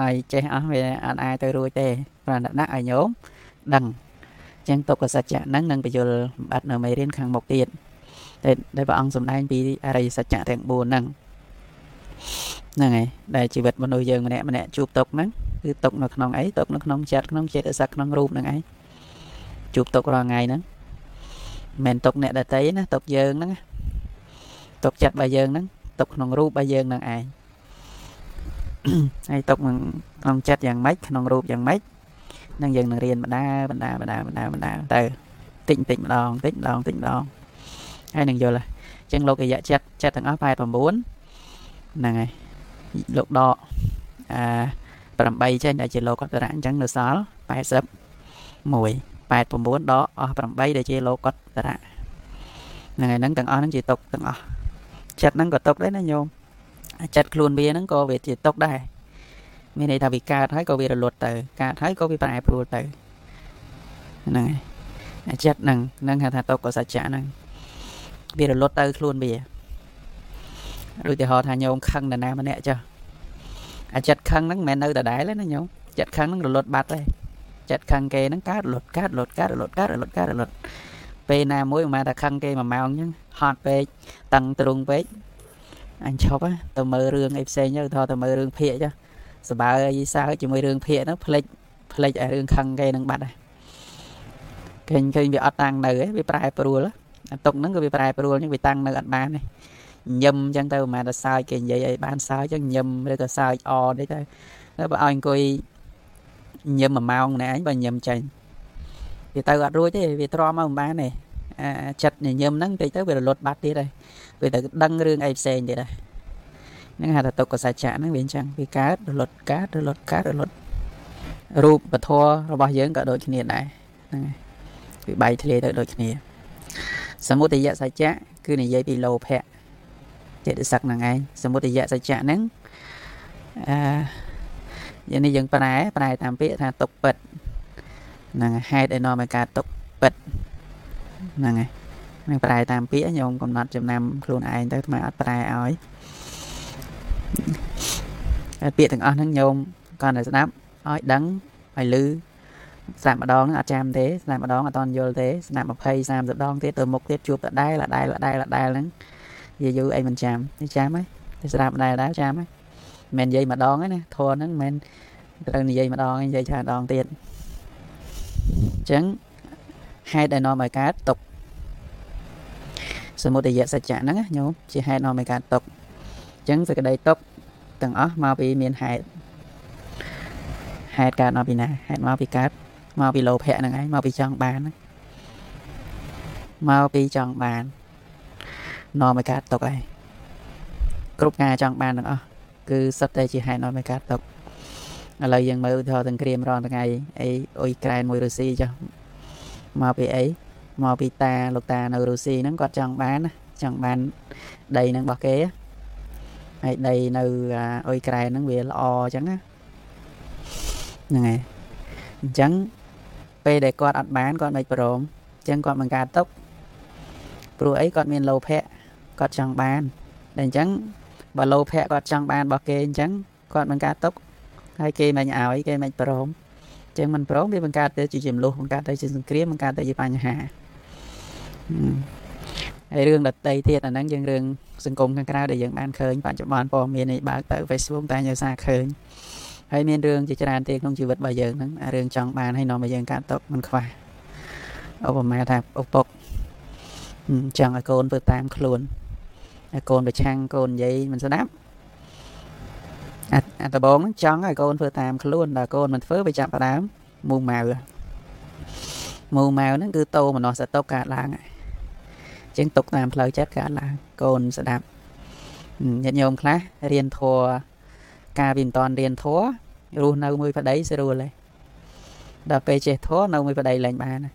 ឲ្យចេះអស់វាអត់អាចទៅរួចទេព្រោះដាក់ឲ្យញោមដឹងអញ្ចឹងទុក្ខសច្ចៈហ្នឹងនឹងបញ្យល់បាត់នៅមេរៀនខាងមុខទៀត តែដែលព្រះអង្គសម្ដែងពីអរិយសច្ចៈទាំង4ហ្នឹងហ្នឹងហើយដែលជីវិតមនុស្សយើងម្នាក់ម្នាក់ជួបទុកហ្នឹងគឺទុកនៅក្នុងអីទុកនៅក្នុងចិត្តក្នុងចិត្តសឹកក្នុងរូបហ្នឹងឯងជួបទុករាល់ថ្ងៃហ្នឹងមិនទុកអ្នកដតីណាទុកយើងហ្នឹងទុកចិត្តរបស់យើងហ្នឹងទុកក្នុងរូបរបស់យើងហ្នឹងឯងហើយទុកក្នុងចិត្តយ៉ាងម៉េចក្នុងរូបយ៉ាងម៉េចនឹងយើងនឹងរៀនបណ្ដាបណ្ដាបណ្ដាបណ្ដាបណ្ដាទៅតិចតិចម្ដងតិចម្ដងតិចម្ដង ហើយនឹងយល់ហើយអញ្ចឹងលោកអយៈចិត្តចិត្តទាំងអស់89ហ្នឹងហើយលោកដកអា8ចេញដែលជាលោកតរៈអញ្ចឹងនៅសល់81 89ដកអស់8ដែលជាលោកតរៈហ្នឹងហើយហ្នឹងទាំងអស់ហ្នឹងជាទុកទាំងអស់ចិត្តហ្នឹងក៏ទុកដែរណាញោមចិត្តខ្លួនវាហ្នឹងក៏វាជាទុកដែរមានន័យថាវាកើតហើយក៏វារលត់ទៅកើតហើយក៏វាប្រែប្រួលទៅហ្នឹងហើយចិត្តហ្នឹងហ្នឹងហៅថាទុកក៏សច្ចៈហ្នឹង វារលត់ទៅខ្លួនវាដូចទីហោថាញោមខឹងនរណាម្នាក់ចុះអាចិត្តខឹងហ្នឹងមិនមែននៅដដែលទេណាញោមចិត្តខឹងហ្នឹងរលត់បាត់ទេចិត្តខឹងគេហ្នឹងកើតរលត់កើតរលត់កើតរលត់កើតរលត់កើតរលត់ពេលណាមួយមិនមែនតែខឹងគេមួយម៉ោងអញ្ចឹងហត់ពេកតឹងទ្រង់ពេកអញឈប់ទៅមើលរឿងអីផ្សេងទៅថតទៅមើលរឿងភាកចុះសបើអីសើជាមួយរឿងភាកហ្នឹងផ្លេចផ្លេចឲ្យរឿងខឹងគេនឹងបាត់ហើយឃើញឃើញវាអត់តាំងនៅវាប្រែប្រួលអា ទុកហ្នឹងក៏វាប្រែប្រួលហ្នឹងវាតាំងនៅអត់បានទេញឹមអញ្ចឹងទៅមិនមែនតែសើចគេនិយាយឲ្យបានសើចអញ្ចឹងញឹមឬក៏សើចអតិចទៅទៅបើឲ្យអង្គុយញឹមមួយម៉ោងណែអញបើញឹមចាញ់វាទៅអត់រួចទេវាទ្រាំមកមិនបានទេអាចិត្តញញឹមហ្នឹងតិចទៅវារលត់បាត់ទៀតហើយវាទៅដឹងរឿងអីផ្សេងទៀតហើយហ្នឹងហៅថាទុក្ខសច្ចៈហ្នឹងវាអញ្ចឹងវាកើតរលត់កើតរលត់កើតរលត់រូបពធរបស់យើងក៏ដូចគ្នាដែរហ្នឹងហើយវាបែកធ្លាយទៅដូចគ្នា សមុទយសច្ចៈគឺនិយាយពីលោភៈចេតសិកហ្នឹងឯងសមុទយសច្ចៈហ្នឹងអឺយ៉ាងនេះយើងប្រែប្រែតាមពាក្យថាទុកពិតហ្នឹងហេតុឲ្យនាំឲ្យកើតទុកពិតហ្នឹងហើយនឹងប្រែតាមពាក្យញោមកំណត់ចំណាំខ្លួនឯងទៅថ្មអត់ប្រែឲ្យហើយពាក្យទាំងអស់ហ្នឹងញោមគាត់តែស្ដាប់ឲ្យដឹងឲ្យលឺ ស្ដាប់ម្ដងហ្នឹងអត់ចាំទេស្ដាប់ម្ដងអត់តន់យល់ទេស្ដាប់20 30ដងទៀតទៅមុខទៀតជួបដដែលដដែលដដែលដដែលហ្នឹងនិយាយយូរអីមិនចាំចាំហើយតែស្ដាប់ដដែលដែរចាំហើយមិននិយាយម្ដងទេណាធរហ្នឹងមិនត្រូវនិយាយម្ដងនិយាយច្រើនដងទៀតអញ្ចឹងហេតុដែលនាំឲ្យកើតទុកសមុទយសច្ចៈហ្នឹងញោមជាហេតុនាំឲ្យកើតទុកអញ្ចឹងសេចក្តីទុកទាំងអស់មកពីមានហេតុហេតុកើតមកពីណាហេតុមកពីកើត មកពីលោភៈហ្នឹងឯងមកពីចង់បានហ្នឹងមកពីចង់បាននាំឲ្យកើតទុកឯងគ្រប់ការចង់បានទាំងអស់គឺសុទ្ធតែជាហេតុនាំឲ្យកើតទុកឥឡូវយើងមើលឧទាហរណ៍ទាំងក្រៀមរងថ្ងៃអីអុយក្រែនមួយរុស្ស៊ីចុះមកពីអីមកពីតាលោកតានៅរុស្ស៊ីហ្នឹងគាត់ចង់បានណាចង់បានដីហ្នឹងរបស់គេហើយដីនៅអុយក្រែនហ្នឹងវាល្អអញ្ចឹងណាហ្នឹងហើយអញ្ចឹង ពេលដែលគាត់អត់បានគាត់មិនព្រមអញ្ចឹងគាត់បង្កើតទុកព្រោះអីគាត់មានលោភៈគាត់ចង់បានតែអញ្ចឹងបើលោភៈគាត់ចង់បានរបស់គេអញ្ចឹងគាត់បង្កើតទុកហើយគេមិនឲ្យគេមិនព្រមចឹងមិនប្រងវាបង្កើតទៅជាចំនួនបង្កើតទៅជាសង្គ្រាមបង្កើតទៅជាបញ្ហាហើយរឿងដតីទៀតអាហ្នឹងយើងរឿងសង្គមខាងក្រៅដែលយើងបានឃើញបច្ចុប្បន្នព័ត៌មាននេះបើកទៅ Facebook តែយើងសារឃើញ ហើយមានរឿងជាច្រើនទៀតក្នុងជីវិតរបស់យើងហ្នឹងអារឿងចង់បានឲ្យនាំឲ្យយើងកាត់ទុកមិនខ្វះឧបមាថាឪពុកចង់ឲ្យកូនធ្វើតាមខ្លួនឲ្យកូនប្រឆាំងកូននិយាយមិនស្ដាប់អាដបងចង់ឲ្យកូនធ្វើតាមខ្លួនដល់កូនមិនធ្វើវាចាប់ផ្ដើមមូម៉ៅមូម៉ៅហ្នឹងគឺតោមនោសតុកកើតឡើងចឹងទុកតាមផ្លូវចិត្តកើតឡើងកូនស្ដាប់ញាតិញោមខ្លះរៀនធัว ការវាមិនតាន់រៀនធัวរស់នៅមួយប្តីស្រួលហើយដល់ពេលចេះធัวនៅមួយប្តីលែងបានណា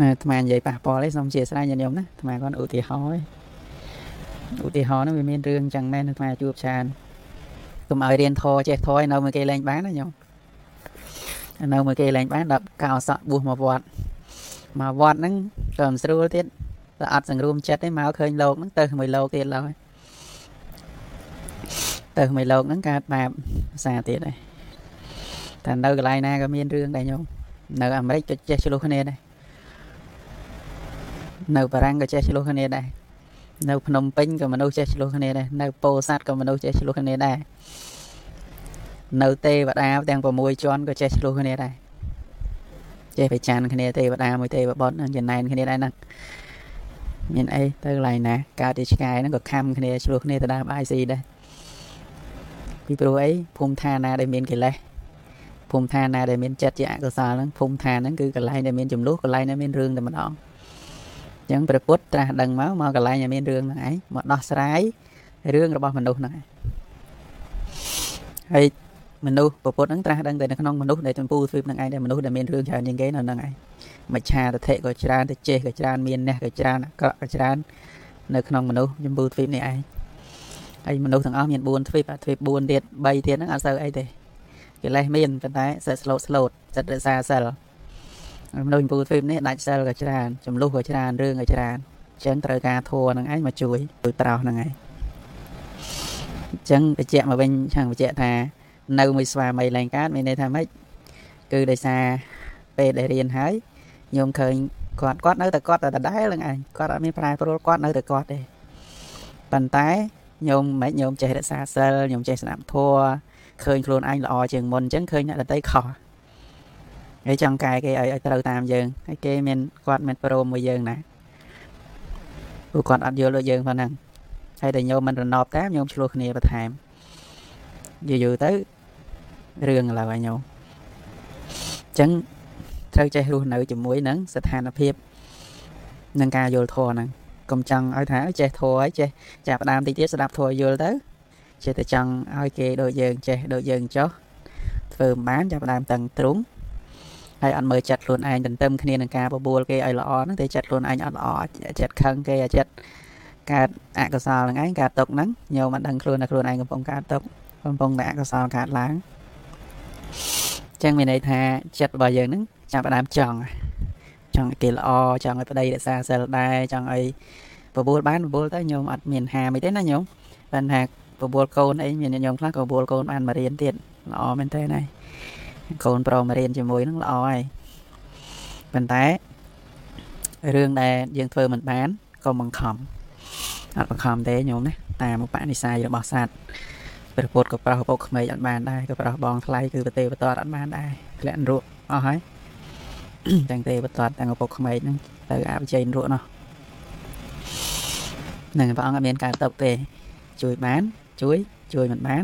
អាត្មានិយាយប៉ះពាល់ឯងសូមជាស្រ័យញាតិញោមណាអាត្មាគាត់ឧទាហរណ៍ឧទាហរណ៍ហ្នឹងវាមានរឿងចឹងមែនអាត្មាជួបច្រើនកុំឲ្យរៀនធរចេះធរឲ្យនៅមួយគេលែងបានណាញោមនៅមួយគេលែងបានដល់កោសក់បួសមកវត្តមកវត្តហ្នឹងក៏មិនស្រួលទៀតតែអត់សង្រួមចិត្តទេមកឃើញលោកហ្នឹងទៅមួយលោកទៀតឡើយ ទៅមួយលោកហ្នឹងកើតបាបសាទៀតដែរតែនៅកន្លែងណាក៏មានរឿងដែរញោមនៅអាមេរិកក៏ចេះឆ្លោះគ្នាដែរនៅបារាំងក៏ចេះឆ្លោះគ្នាដែរនៅភ្នំពេញក៏មនុស្សចេះឆ្លោះគ្នាដែរនៅពោធិ៍សាត់ក៏មនុស្សចេះឆ្លោះគ្នាដែរនៅទេវតាទាំង6ជាន់ក៏ចេះឆ្លោះគ្នាដែរចេះប្រច័នគ្នាទេវតាមួយទេវបុត្រចំណែនគ្នាដែរហ្នឹងមានអីទៅកន្លែងណាកើតជាឆ្កែហ្នឹងក៏ខំគ្នាឆ្លោះគ្នាទៅដើម IC ដែរ ពីព្រោះអីភូមិឋានណាដែលមានកិលេសភូមិឋានណាដែលមានចិត្តជាអកុសលហ្នឹងភូមិឋានហ្នឹងគឺកន្លែងដែលមានចំនួនកន្លែងដែលមានរឿងតែម្ដងអញ្ចឹងព្រះពុទ្ធត្រាស់ដឹងមកមកកន្លែងឲ្យមានរឿងហ្នឹងឯងមកដោះស្រាយរឿងរបស់មនុស្សហ្នឹងឯងហើយមនុស្សប្រពុតហ្នឹងត្រាស់ដឹងតែនៅក្នុងមនុស្សដែលចម្ពូទ្វីបហ្នឹងឯងដែលមនុស្សដែលមានរឿងច្រើនជាងគេនៅហ្នឹងឯងមច្ឆាទិដ្ឋិក៏ច្រើនទៅចេះក៏ច្រើនមានអ្នកក៏ច្រើនអាក្រក់ក៏ច្រើននៅក្នុងមនុស្សចម្ពូទ្វីបនេះឯង ហើយមនុស្សទាំងអស់មាន4ទ្វីបអាទ្វីប4ទៀត3ទៀតហ្នឹងអត់សូវអីទេកិលេសមានប៉ុន្តែសិតស្លូតស្លូតសិតរសាសិលមនុស្សពូទ្វីបនេះដាច់សិលក៏ច្រើនចំនួនក៏ច្រើនរឿងក៏ច្រើនអញ្ចឹងត្រូវការធัวនឹងឯងមកជួយជួយត្រោសហ្នឹងឯងអញ្ចឹងបញ្ជាក់មកវិញខាងបញ្ជាក់ថានៅមួយស្វាមីឡើងកើតមានន័យថាម៉េចគឺដោយសារពេលដែលរៀនហើយញោមឃើញគាត់គាត់នៅតែគាត់តែដដែលហ្នឹងឯងគាត់អត់មានប្រែប្រួលគាត់នៅតែគាត់ទេប៉ុន្តែ ញោមមិនញោមចេះរក្សាសិលញោមចេះស្ដាប់ធัวឃើញខ្លួនឯងល្អជាងមុនអញ្ចឹងឃើញអ្នកដតីខុសហើយចង់កែគេឲ្យឲ្យត្រូវតាមយើងហើយគេមានគាត់មានព្រមមួយយើងណាព្រោះគាត់អត់យល់ដូចយើងប៉ុណ្ណឹងហើយតែញោមមិនរណបតាមញោមឆ្លោះគ្នាបន្ថែមយូរយូរទៅរឿងឡើយញោមអញ្ចឹងត្រូវចេះរស់នៅជាមួយនឹងស្ថានភាពនឹងការយល់ធម៌ហ្នឹង កុំចង់ឲ្យថាចេះធម៌ហើយចេះចាប់ដើមតិចទៀតស្ដាប់ធម៌យល់ទៅចេះតែចង់ឲ្យគេដូចយើងចេះដូចយើងចុះធ្វើមិនបានចាប់ដើមតឹងទ្រុងហើយអត់មើលចិត្តខ្លួនឯងទន្ទឹមគ្នានឹងការបបួលគេឲ្យល្អហ្នឹងតែចិត្តខ្លួនឯងអត់ល្អចិត្តខឹងគេអាចិត្តកើតអកុសលហ្នឹងឯងកើតទុកហ្នឹងញោមអត់ដឹងខ្លួនថាខ្លួនឯងកំពុងកើតទុកកំពុងតែអកុសលកើតឡើងអញ្ចឹងមានន័យថាចិត្តរបស់យើងហ្នឹងចាប់ផ្ដើមចង់ ចង់ឲ្យគេល្អចង់ឲ្យប្តីរក្សាសិលដែរចង់ឲ្យបបួលបានបបួលទៅញោមអត់មានហាមអីទេណាញោមប៉ុន្តែបបួលកូនអីមានញោមខ្លះក៏បបួលកូនបានមករៀនទៀតល្អមែនទេណាកូនប្រុសមករៀនជាមួយនឹងល្អហើយប៉ុន្តែរឿងដែលយើងធ្វើមិនបានក៏បង្ខំអត់បង្ខំទេញោមណាតាមឧបនិស្ស័យរបស់សត្វព្រះពុទ្ធក៏ប្រោសពុកក្មេងអត់បានដែរក៏ប្រោសបងថ្លៃគឺប្រទេវតតអត់បានដែរធ្លាក់នរកអស់ហើយ ទាំងទេវតតទាំងឪពុកក្មេងហ្នឹងទៅអបជ័យនរកនោះនឹងព្រះអង្គអត់មានការតបទេ ជួយបាន ជួយជួយមិនបាន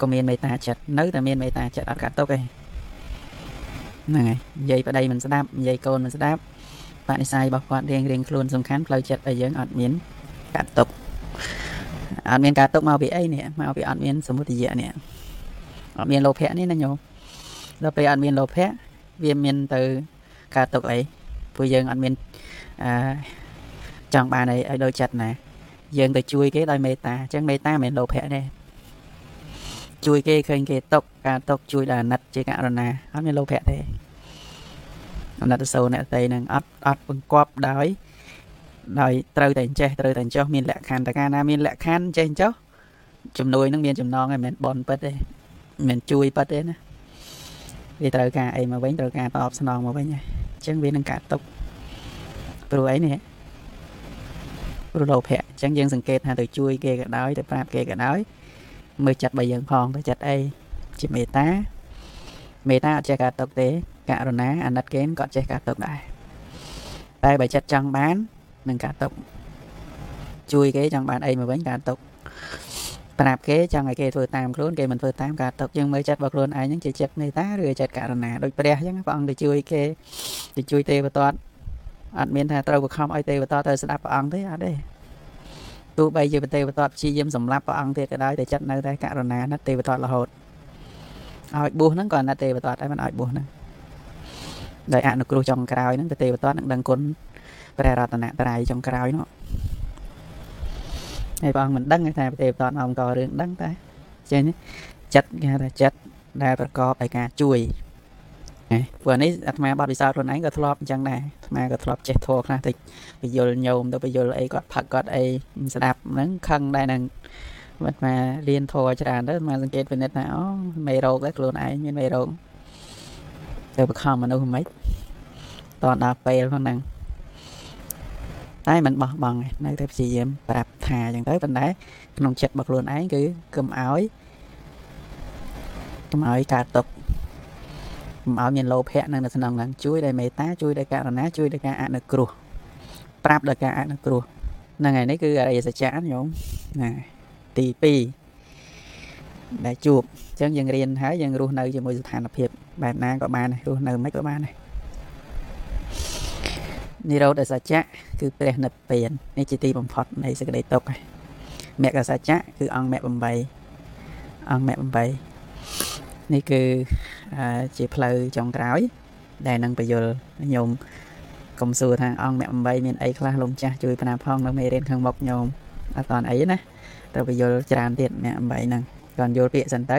ក៏មានមេត្តាចិត្តនៅតែមានមេត្តាចិត្តអត់កាត់ទុកទេហ្នឹងហើយនិយាយប្តីមិនស្ដាប់និយាយកូនមិនស្ដាប់បនិស័យរបស់គាត់រៀងរៀងខ្លួនសំខាន់ផ្លូវចិត្តរបស់យើងអត់មានកាត់ទុកអត់មានការទុកមកពីអីនេះមកពីអត់មានសមុទយៈនេះអត់មានលោភៈនេះណាញោមដល់ពេលអត់មានលោភៈ វាមានទៅការទុកអីព្រោះយើងអត់មានអឺចង់បានអីឲ្យដូចចិត្តណាយើងទៅជួយគេដោយមេត្តាអញ្ចឹងមេត្តាមិនមែនលោភៈទេជួយគេឃើញគេຕົកការຕົកជួយដល់អាណិតជាករណាអត់មានលោភៈទេអាណិតទៅសូអ្នកតីនឹងអត់អត់បង្កប់ដោយដោយត្រូវតែចេះត្រូវតែចោះមានលក្ខខណ្ឌតែកាលណាមានលក្ខខណ្ឌចេះចោះជំនួយនឹងមានចំណងឯងមិនមែនបនពិតទេមិនជួយប៉ិតទេណា វាត្រូវការអីមកវិញត្រូវការតបស្នងមកវិញហើយអញ្ចឹងវានឹងកាត់ទុកព្រោះអីនេះព្រោះលោភៈអញ្ចឹងយើងសង្កេតថាទៅជួយគេក៏ដោយទៅប្រាប់គេក៏ដោយមើលចិត្តរបស់យើងផងទៅចិត្តអីជាមេត្តាមេត្តាអត់ចេះកាត់ទុកទេករុណាអាណិតគេក៏ចេះកាត់ទុកដែរតែបើចិត្តចង់បាននឹងកាត់ទុកជួយគេចង់បានអីមកវិញកាត់ទុក ប្រាប់គេចង់ឲ្យគេធ្វើតាមខ្លួនគេមិនធ្វើតាមការຕົកយើងមើលចិត្តរបស់ខ្លួនឯងហ្នឹងជាចិត្តមេត្តាឬចិត្តករុណាដូចព្រះអញ្ចឹងព្រះអង្គទៅជួយគេទៅជួយទេវតាអត់មានថាត្រូវបង្ខំឲ្យទេវតាទៅស្ដាប់ព្រះអង្គទេអត់ទេទោះបីជាទេវតាព្យាយាមសម្លាប់ព្រះអង្គទៀតក៏ដោយតែចិត្តនៅតែករុណាណាទេវតារហូតឲ្យបួសហ្នឹងក៏ណាទេវតាតែមិនឲ្យបួសហ្នឹងដោយអនុគ្រោះចុងក្រោយហ្នឹងទេវតានឹងដឹងគុណព្រះរតនត្រ័យចុងក្រោយនោះ ហើយព្រះអង្គមិនដឹងថាប្រទេសបតអង្គក៏រឿងដឹងតែចេះចិត្តគេថាចិត្តដែលប្រកបដោយការជួយណាព្រោះនេះអាត្មាបត់ពិសោធន៍ខ្លួនឯងក៏ធ្លាប់អញ្ចឹងដែរអាត្មាក៏ធ្លាប់ចេះធัวខ្លះតិចពយល់ញោមទៅពយល់អីគាត់ផឹកគាត់អីស្ដាប់ហ្នឹងខឹងដែរនឹងអាត្មារៀនធัวច្រើនទៅអាត្មាសង្កេតពិនិត្យថាអូមេរោគដែរខ្លួនឯងមានមេរោគទៅបខំមនុស្សមិនតដល់ពេលហ្នឹង តែមិនបោះបង់នៅតែព្យាយាមប្រាប់ថាអញ្ចឹងទៅប៉ុន្តែក្នុងចិត្តរបស់ខ្លួនឯងគឺកុំឲ្យកុំឲ្យកើតទុកកុំឲ្យមានលោភៈនៅក្នុងហ្នឹងជួយដោយមេត្តាជួយដោយករុណាជួយដោយការអនុគ្រោះប្រាប់ដោយការអនុគ្រោះហ្នឹងហើយនេះគឺអរិយសច្ចៈញោមណាទី2ដែលជួបអញ្ចឹងយើងរៀនហើយយើងរស់នៅជាមួយស្ថានភាពបែបណាក៏បានរស់នៅមិនក៏បានដែរ និរោធសច្ចៈគឺព្រះនិព្វាននេះជាទីបំផុតនៃសេចក្តីទុក្ខមគ្គសច្ចៈគឺអង្គមគ្គ8អង្គមគ្គ8នេះគឺជាផ្លូវចុងក្រោយ ដែលនឹងបញ្យលញោមកុំសួរថាអង្គមគ្គ8មានអីខ្លះលោកចាស់ជួយផ្នែកផងនៅមេរៀនខាងមុខញោមអត់តអីណាត្រូវបញ្យលច្រើនទៀតមគ្គ8ហ្នឹងគាត់យល់ពាក្យសិនទៅ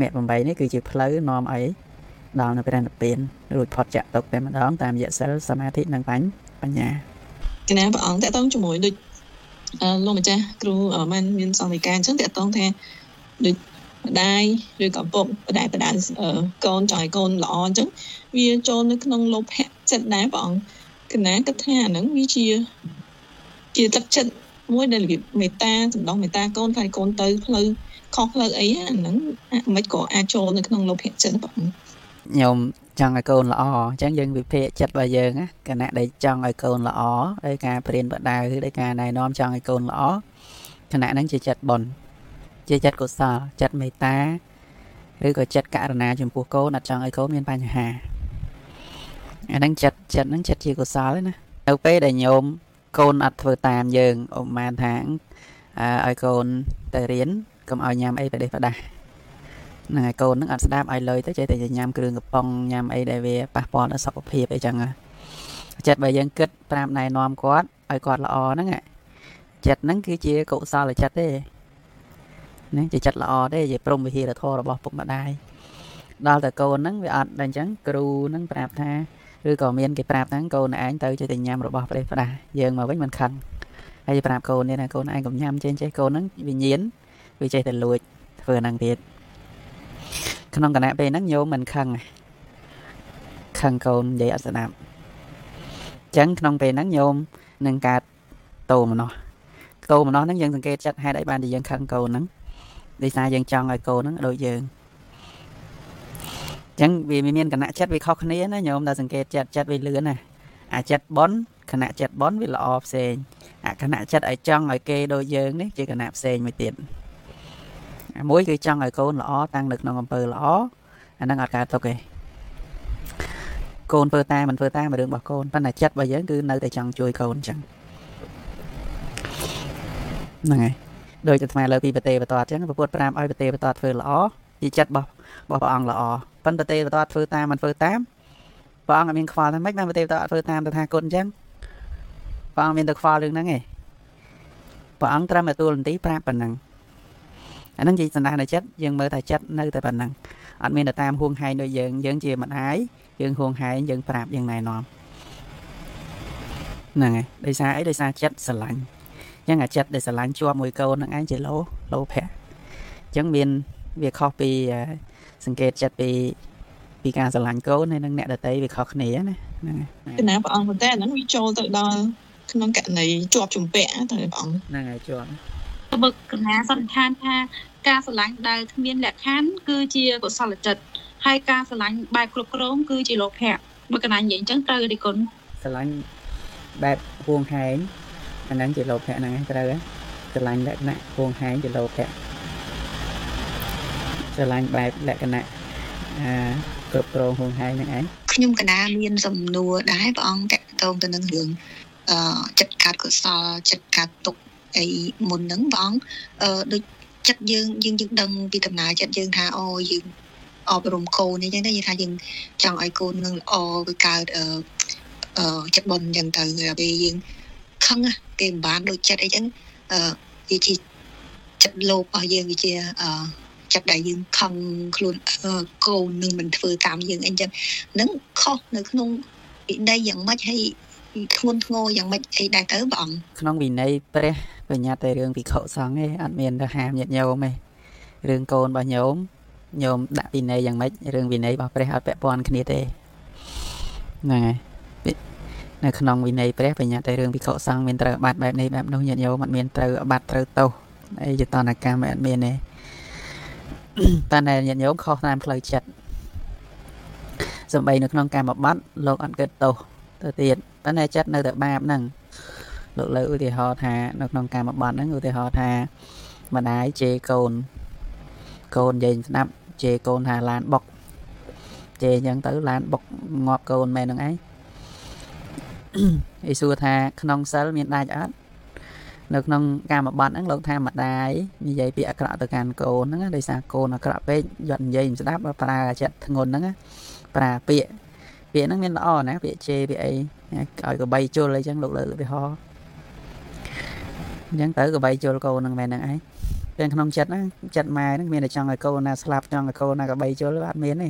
មគ្គ8នេះគឺជាផ្លូវនាំអី ដល់នៅព្រះនិព្វានរួចផុតចាក់ទុកតែម្ដងតាមរយៈសិលសមាធិនិងបញ្ញាគណៈព្រះអង្គតកតងជាមួយដូចលោកម្ចាស់គ្រូបានមានសង្ឃិកាអញ្ចឹងតកតងថាដូចម្ដាយឬក៏ពុកម្ដាយបដាកូនចង់ឲ្យកូនល្អអញ្ចឹងវាចូលនៅក្នុងលោភៈចិត្តដែរព្រះអង្គគណៈគិតថាអាហ្នឹងវាជាជាទឹកចិត្តមួយដែលរបៀបមេត្តាសំដងមេត្តាកូនហើយកូនទៅផ្លូវខុសផ្លូវអីហ្នឹងមិនក៏អាចចូលនៅក្នុងលោភៈចិត្តព្រះអង្គ ខ្ញុំចង់ឲ្យកូនល្អអញ្ចឹងយើងវិភាគចិត្តរបស់យើងណាគណៈដែលចង់ឲ្យកូនល្អដោយការព្រៀនបដៅឬដោយការណែនាំចង់ឲ្យកូនល្អគណៈហ្នឹងជាចិត្តបុណ្យជាចិត្តកុសលចិត្តមេត្តាឬក៏ចិត្តករុណាចំពោះកូនអត់ចង់ឲ្យកូនមានបញ្ហាអាហ្នឹងចិត្តចិត្តហ្នឹងចិត្តជាកុសលណានៅពេលដែលញោមកូនអត់ធ្វើតាមយើងអមបានថាឲ្យកូនទៅរៀនកុំឲ្យញ៉ាំអីប្រទេសប្រដាស់ ហ្នឹងហើយកូនហ្នឹងអត់ស្ដាប់ឲ្យលុយទៅចេះតែញ៉ាំគ្រឿងកំប៉ុងញ៉ាំអីដែលវាប៉ះពាល់ដល់សុខភាពអីចឹងចិត្តបើយើងគិតប្រាប់ណែនាំគាត់ឲ្យគាត់ល្អហ្នឹងចិត្តហ្នឹងគឺជាកុសលចិត្តទេហ្នឹងជាចិត្តល្អទេជាព្រមវិហារធម៌របស់ពុកម្ដាយដល់តែកូនហ្នឹងវាអត់ដល់អញ្ចឹងគ្រូហ្នឹងប្រាប់ថាឬក៏មានគេប្រាប់ហ្នឹងកូនឯងទៅចេះតែញ៉ាំរបស់ប្រេះផ្ដាស់យើងមកវិញមិនខឹងហើយប្រាប់កូននេះណាកូនឯងកុំញ៉ាំចេះចេះកូនហ្នឹងវិញ្ញាណវាចេះតែលួចធ្វើហ្នឹងទៀត ក្នុងគណៈពេលហ្នឹងញោមមិនខឹងខឹងកូននិយាយអត់ស្ដាប់អញ្ចឹងក្នុងពេលហ្នឹងញោមនឹងកើតតោមនោះតោមនោះហ្នឹងយើងសង្កេតចិត្តហេតុអីបានជាយើងខឹងកូនហ្នឹងដោយសារយើងចង់ឲ្យកូនហ្នឹងដូចយើងអញ្ចឹងវាមានគណៈចិត្តវាខុសគ្នាណាញោមដល់សង្កេតចិត្តចិត្តវាលឿនណាអាចិត្តបនគណៈចិត្តបនវាល្អផ្សេងអាគណៈចិត្តឲ្យចង់ឲ្យគេដូចយើងនេះជាគណៈផ្សេងមួយទៀត មួយគឺចង់ឲ្យកូនល្អតាំងនៅក្នុងអំពើល្អអាហ្នឹងអត់កើតទុកទេកូនធ្វើតាមមិនធ្វើតាមរឿងរបស់កូនប៉ុន្តែចិត្តរបស់យើងគឺនៅតែចង់ជួយកូនអញ្ចឹងហ្នឹងហើយដោយតែថ្មលើពីប្រទេសបន្តអញ្ចឹងពពុទ្ធប្រាប់ឲ្យប្រទេសបន្តធ្វើល្អជាចិត្តរបស់របស់ព្រះអង្គល្អប៉ុន្តែប្រទេសបន្តធ្វើតាមមិនធ្វើតាមព្រះអង្គអត់មានខ្វល់ថាម៉េចបានប្រទេសបន្តធ្វើតាមតថាគតអញ្ចឹងព្រះអង្គមានតែខ្វល់រឿងហ្នឹងឯងព្រះអង្គត្រឹមតែទូលនទីប្រាប់ប៉ុណ្ណឹង អាហ្នឹងជាសន្តានចិត្តយើងមើលតែចិត្តនៅតែប៉ុណ្ណឹងអត់មានតែតាមហួងហែងដូចយើងយើងជាម្ដាយយើងហួងហែងយើងប្រាប់យើងណែនាំហ្នឹងហើយដោយសារអីដោយសារចិត្តស្រឡាញ់អញ្ចឹងអាចិត្តដែលស្រឡាញ់ជាប់មួយកូនហ្នឹងឯងជាលោលោភៈអញ្ចឹងមានវាខុសពីសង្កេតចិត្តពីពីការស្រឡាញ់កូនហើយនឹងអ្នកដតីវាខុសគ្នាណាហ្នឹងហើយគណៈព្រះអង្គប៉ុន្តែអាហ្នឹងវាចូលទៅដល់ក្នុងករណីជាប់ជំពាក់ទៅព្រះអង្គហ្នឹងហើយជាប់ បើកណាសន្និដ្ឋានថាការស្រឡាញ់ដែលគ្មានលក្ខខណ្ឌគឺជាកុសលចិត្តហើយការស្រឡាញ់បែបគ្រប់គ្រងគឺជាលោភៈបើកណានិយាយអញ្ចឹងត្រូវទេគុណស្រឡាញ់បែបហួងហែងអាហ្នឹងជាលោភៈហ្នឹងឯងត្រូវហើយស្រឡាញ់លក្ខណៈហួងហែងជាលោភៈស្រឡាញ់បែបលក្ខណៈអាគ្រប់គ្រងហួងហែងហ្នឹងឯងខ្ញុំកណាមានសំណួរដែរព្រះអង្គតកតងទៅនឹងរឿងអឺចិត្តកាត់កុសលចិត្តកាត់ទុក អីមុនហ្នឹងព្រះអង្គអឺដូចចិត្តយើងយើងយើងដឹងពីដំណើរចិត្តយើងថាអូយើងអប់រំកូនអីចឹងទៅយើងថាយើងចង់ឲ្យកូននឹងល្អវាកើតអឺអឺចិត្តបុណ្យចឹងទៅដល់ពេលយើងខឹងណាគេមិនបានដូចចិត្តអីចឹងអឺវាជាចិត្តលោភរបស់យើងវាជាអឺចិត្តដែលយើងខឹងខ្លួនអឺកូននឹងមិនធ្វើតាមយើងអីចឹងនឹងខុសនៅក្នុងវិន័យយ៉ាងម៉េចហើយ ធ្ងន់ធ្ងរយ៉ាងម៉េចអីដែរទៅព្រះអង្គក្នុងវិន័យព្រះបញ្ញត្តិតែរឿងភិក្ខុសង្ឃទេអត់មានទៅហាមញាតិញោមទេរឿងកូនរបស់ញោមញោមដាក់វិន័យយ៉ាងម៉េចរឿងវិន័យរបស់ព្រះអត់ពាក់ព័ន្ធគ្នាទេហ្នឹងហើយពីនៅក្នុងវិន័យព្រះបញ្ញត្តិតែរឿងភិក្ខុសង្ឃមានត្រូវអាបាត់បែបនេះបែបនោះញាតិញោមអត់មានត្រូវអាបាត់ត្រូវទោសអីយតនកម្មអត់មានទេតែតែញាតិញោមខុសតាមផ្លូវចិត្តសំបីនៅក្នុងកម្មបត្តិលោកអត់គិតទោសទៅទៀត ប៉ុន្តែចិត្តនៅតែបាបហ្នឹងលោកលើឧទាហរណ៍ថានៅក្នុងការបត្តិហ្នឹងឧទាហរណ៍ថាម្ដាយជេរកូនកូននិយាយស្ដាប់ជេរកូនថាឡានបុកជេរអញ្ចឹងទៅឡានបុកងាប់កូនមែនហ្នឹងឯងអីសួរថាក្នុងសិលមានដាច់អត់នៅក្នុងការបត្តិហ្នឹងលោកថាម្ដាយនិយាយពាក្យអាក្រក់ទៅកាន់កូនហ្នឹងណាដោយសារកូនអាក្រក់ពេកយត់និយាយមិនស្ដាប់ប្រើចិត្តធ្ងន់ហ្នឹងណាប្រើពាក្យពាក្យហ្នឹងមានល្អណាពាក្យជេរពាក្យអី ឲ្យកបីជុលអីចឹងលោកលើកឧទាហរណ៍អញ្ចឹងទៅកបីជុលកូនហ្នឹងមែនហ្នឹងឯងពេលក្នុងចិត្តហ្នឹងចិត្តម៉ែហ្នឹងមានតែចង់ឲ្យកូនណាស្លាប់ចង់ឲ្យកូនណាកបីជុលអត់មានទេ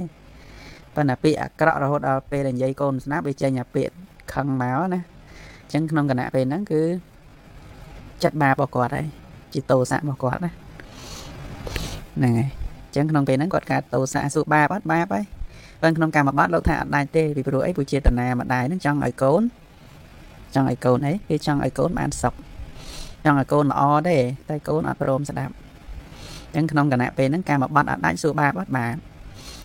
ប៉ុន្តែពាក្យអាក្រក់រហូតដល់ពេលដែលនិយាយកូនស្នាប់វាចេញអាពាក្យខឹងមកណាអញ្ចឹងក្នុងគណៈពេលហ្នឹងគឺចិត្តបាបរបស់គាត់ហើយជាតោសៈរបស់គាត់ណាហ្នឹងហើយអញ្ចឹងក្នុងពេលហ្នឹងគាត់កើតតោសៈសួរបាបអត់បាបហើយ ប៉ុន្តែក្នុងកម្មបត្តិលោកថាអត់ដាច់ទេពីព្រោះអីព្រោះចេតនាម្ដាយហ្នឹងចង់ឲ្យកូនចង់ឲ្យកូនអីគេចង់ឲ្យកូនបានសុខចង់ឲ្យកូនល្អទេតែកូនអត់ព្រមស្ដាប់អញ្ចឹងក្នុងគណៈពេលហ្នឹងការបត្តិអត់ដាច់សួរបាបអត់បាន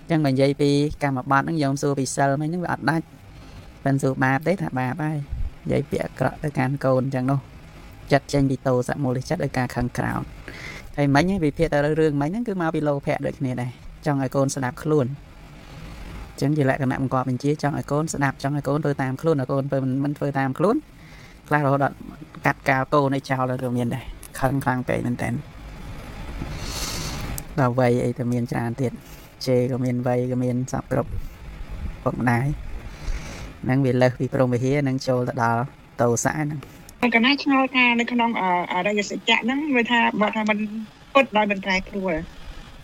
អញ្ចឹងបើនិយាយពីការបត្តិហ្នឹងយកសួរពីសិលមិញហ្នឹងវាអត់ដាច់មិនសួរបាបទេថាបាបហើយនិយាយពាក្យអាក្រក់ទៅកាន់កូនអញ្ចឹងនោះចិត្តចេញពីតោសមូលចិត្តដោយការខឹងក្រោធហើយមិញហ្នឹងវិភាគទៅរឿងមិញហ្នឹងគឺមកពីលោភៈដូចគ្នាដែរចង់ឲ្យកូនស្ដាប់ខ្លួនអញ្ចឹងជាលក្ខណៈបង្កប់បញ្ជាចង់ឲ្យកូនស្ដាប់ចង់ឲ្យកូនធ្វើតាមខ្លួនឲ្យកូនធ្វើមិនធ្វើតាមខ្លួនខ្លះរហូតដល់កាត់កាលកូនឲ្យចោលទៅមានដែរខឹងខ្លាំងពេកមែនតើដល់វ័យអីទៅមានច្រើនទៀតជេក៏មានវ័យក៏មានសពគ្រប់ពុកម្ដាយហ្នឹងវាលើសពីព្រមវិហារនឹងចូលទៅដល់តោសៈហ្នឹងកណាឆ្ងល់ថានៅក្នុងអអរិយសច្ចៈហ្នឹងវាថាបើថាมันពុតដោយមិនប្រែប្រួល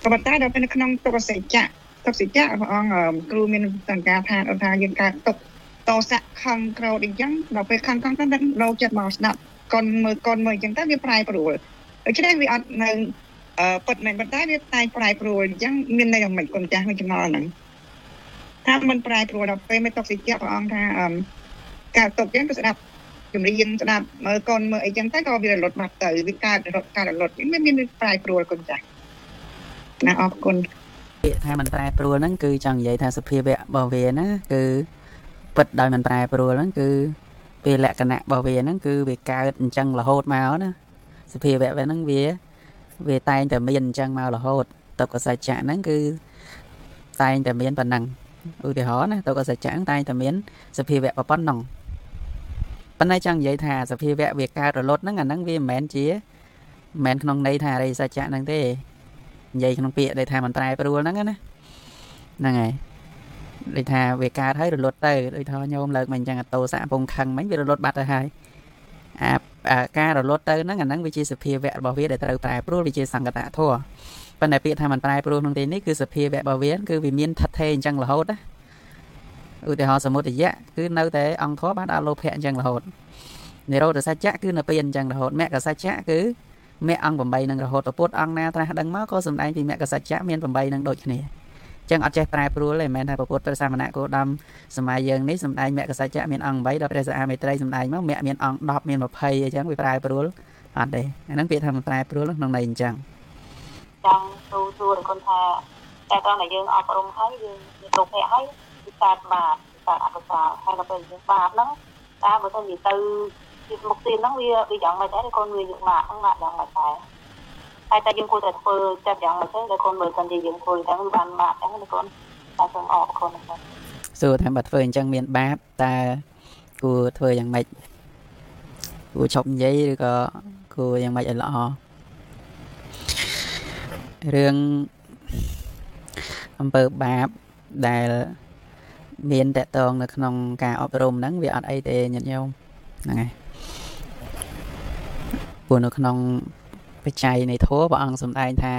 ក៏ប៉ុន្តែដល់ពេលនៅក្នុងទុក្ខសច្ចៈ ទុក្ខសច្ចៈព្រះអង្គអឺគ្រូមានសង្ការថាថាយើងកើតទុក្ខតោសៈខឹងក្រោធអីចឹងដល់ពេលខឹងខឹងទៅដឹងលោចិត្តមកស្ដាប់កូនមើលកូនមើលអញ្ចឹងទៅវាប្រែប្រួលដូច្នេះវាអត់នៅអឺពុតមិនប៉ុន្តែវាតែប្រែប្រួលអញ្ចឹងមានន័យយ៉ាងម៉េចគុណចាស់នឹងចំណល់ហ្នឹងថាมันប្រែប្រួលដល់ពេលមិនទុក្ខសច្ចៈព្រះអង្គថាអឺកើតទុក្ខអញ្ចឹងទៅស្ដាប់ជំរាបស្ដាប់មើលកូនមើលអីចឹងទៅក៏វារលត់បាត់ទៅវាកើតរត់កើតរលត់អញ្ចឹងមានមានប្រែប្រួលគុណចាស់ណាអរគុណ ពាក្យថាមិនប្រែប្រួលហ្នឹងគឺចង់និយាយថាសភាវៈរបស់វាណាគឺពិតដោយមិនប្រែប្រួលហ្នឹងគឺពេលលក្ខណៈរបស់វាហ្នឹងគឺវាកើតអញ្ចឹងរហូតមកណាសភាវៈវាហ្នឹងវាវាតែងតែមានអញ្ចឹងមករហូតទុក្ខសច្ចៈហ្នឹងគឺតែងតែមានប៉ុណ្ណឹងឧទាហរណ៍ណាទុក្ខសច្ចៈហ្នឹងតែងតែមានសភាវៈប៉ុណ្ណឹងប៉ុន្តែចង់និយាយថាសភាវៈវាកើតរលត់ហ្នឹងអាហ្នឹងវាមិនមែនជាមិនមែនក្នុងន័យថាអរិយសច្ចៈហ្នឹងទេ និយាយក្នុងពាក្យដែលថាមិនប្រែប្រួលហ្នឹងណាហ្នឹងហើយដូចថាវាកើតហើយរលត់ទៅដូចថាញោមលើកមកអញ្ចឹងអតោសៈពងខឹងមិញវារលត់បាត់ទៅហើយអាអាការរលត់ទៅហ្នឹងអាហ្នឹងវាជាសភាវៈរបស់វាដែលត្រូវប្រែប្រួលវាជាសង្កតធម៌ប៉ុន្តែពាក្យថាមិនប្រែប្រួលក្នុងទីនេះគឺសភាវៈរបស់វាគឺវាមានថិតថេរអញ្ចឹងរហូតណាឧទាហរណ៍សមុទយៈគឺនៅតែអង្គធម៌បានដល់លោភៈអញ្ចឹងរហូតនិរោធសច្ចៈគឺនៅពេលអញ្ចឹងរហូតមគ្គសច្ចៈគឺ មគ្គអង្គ8នឹងរហូតពុទ្ធអង្គណាត្រាស់ដឹងមកក៏សំដែងពីមគ្គសច្ចៈមាន8នឹងដូចគ្នាចឹងអត់ចេះប្រែប្រួលទេមិនមែនថាពុទ្ធព្រះសាមណៈគោដំសម័យយើងនេះសំដែងមគ្គសច្ចៈមានអង្គ8ដល់ព្រះសាមេត្រីសំដែងមកមគ្គមានអង្គ10មាន20អញ្ចឹងវាប្រែប្រួលអត់ទេអាហ្នឹងពាក្យថាប្រែប្រួលក្នុងន័យអញ្ចឹងចង់សួរសួរដល់គុណថាតែតោះតែយើងអប់រំហើយយើងមានលោកភ័ក្រហើយវាកើតបាបកើតអកុសលហើយដល់ពេលយើងបាបហ្នឹងតើបើទៅនិយាយទៅ ជាមុខទៀតហ្នឹងវាវាយ៉ាងម៉េចដែរកូនវាយើងបាបហ្នឹងបាបយ៉ាងម៉េចដែរហើយតែយើងគួរតែធ្វើចិត្តយ៉ាងម៉េចទៅដល់កូនមើលកាន់តែយើងធ្វើតែមិនបានបាបហ្នឹងណាកូនតែសូមអរគុណណាសួរថាបើធ្វើអញ្ចឹងមានបាបតើគួរធ្វើយ៉ាងម៉េចគួរឈប់និយាយឬក៏គួរយ៉ាងម៉េចឲ្យល្អរឿងអំពើបាបដែលមានតកតងនៅក្នុងការអប់រំហ្នឹងវាអត់អីទេញាតិញោមហ្នឹងហើយ ព្រោះនៅក្នុងបច្ច័យនៃធម៌ព្រះអង្គសម្ដែងថា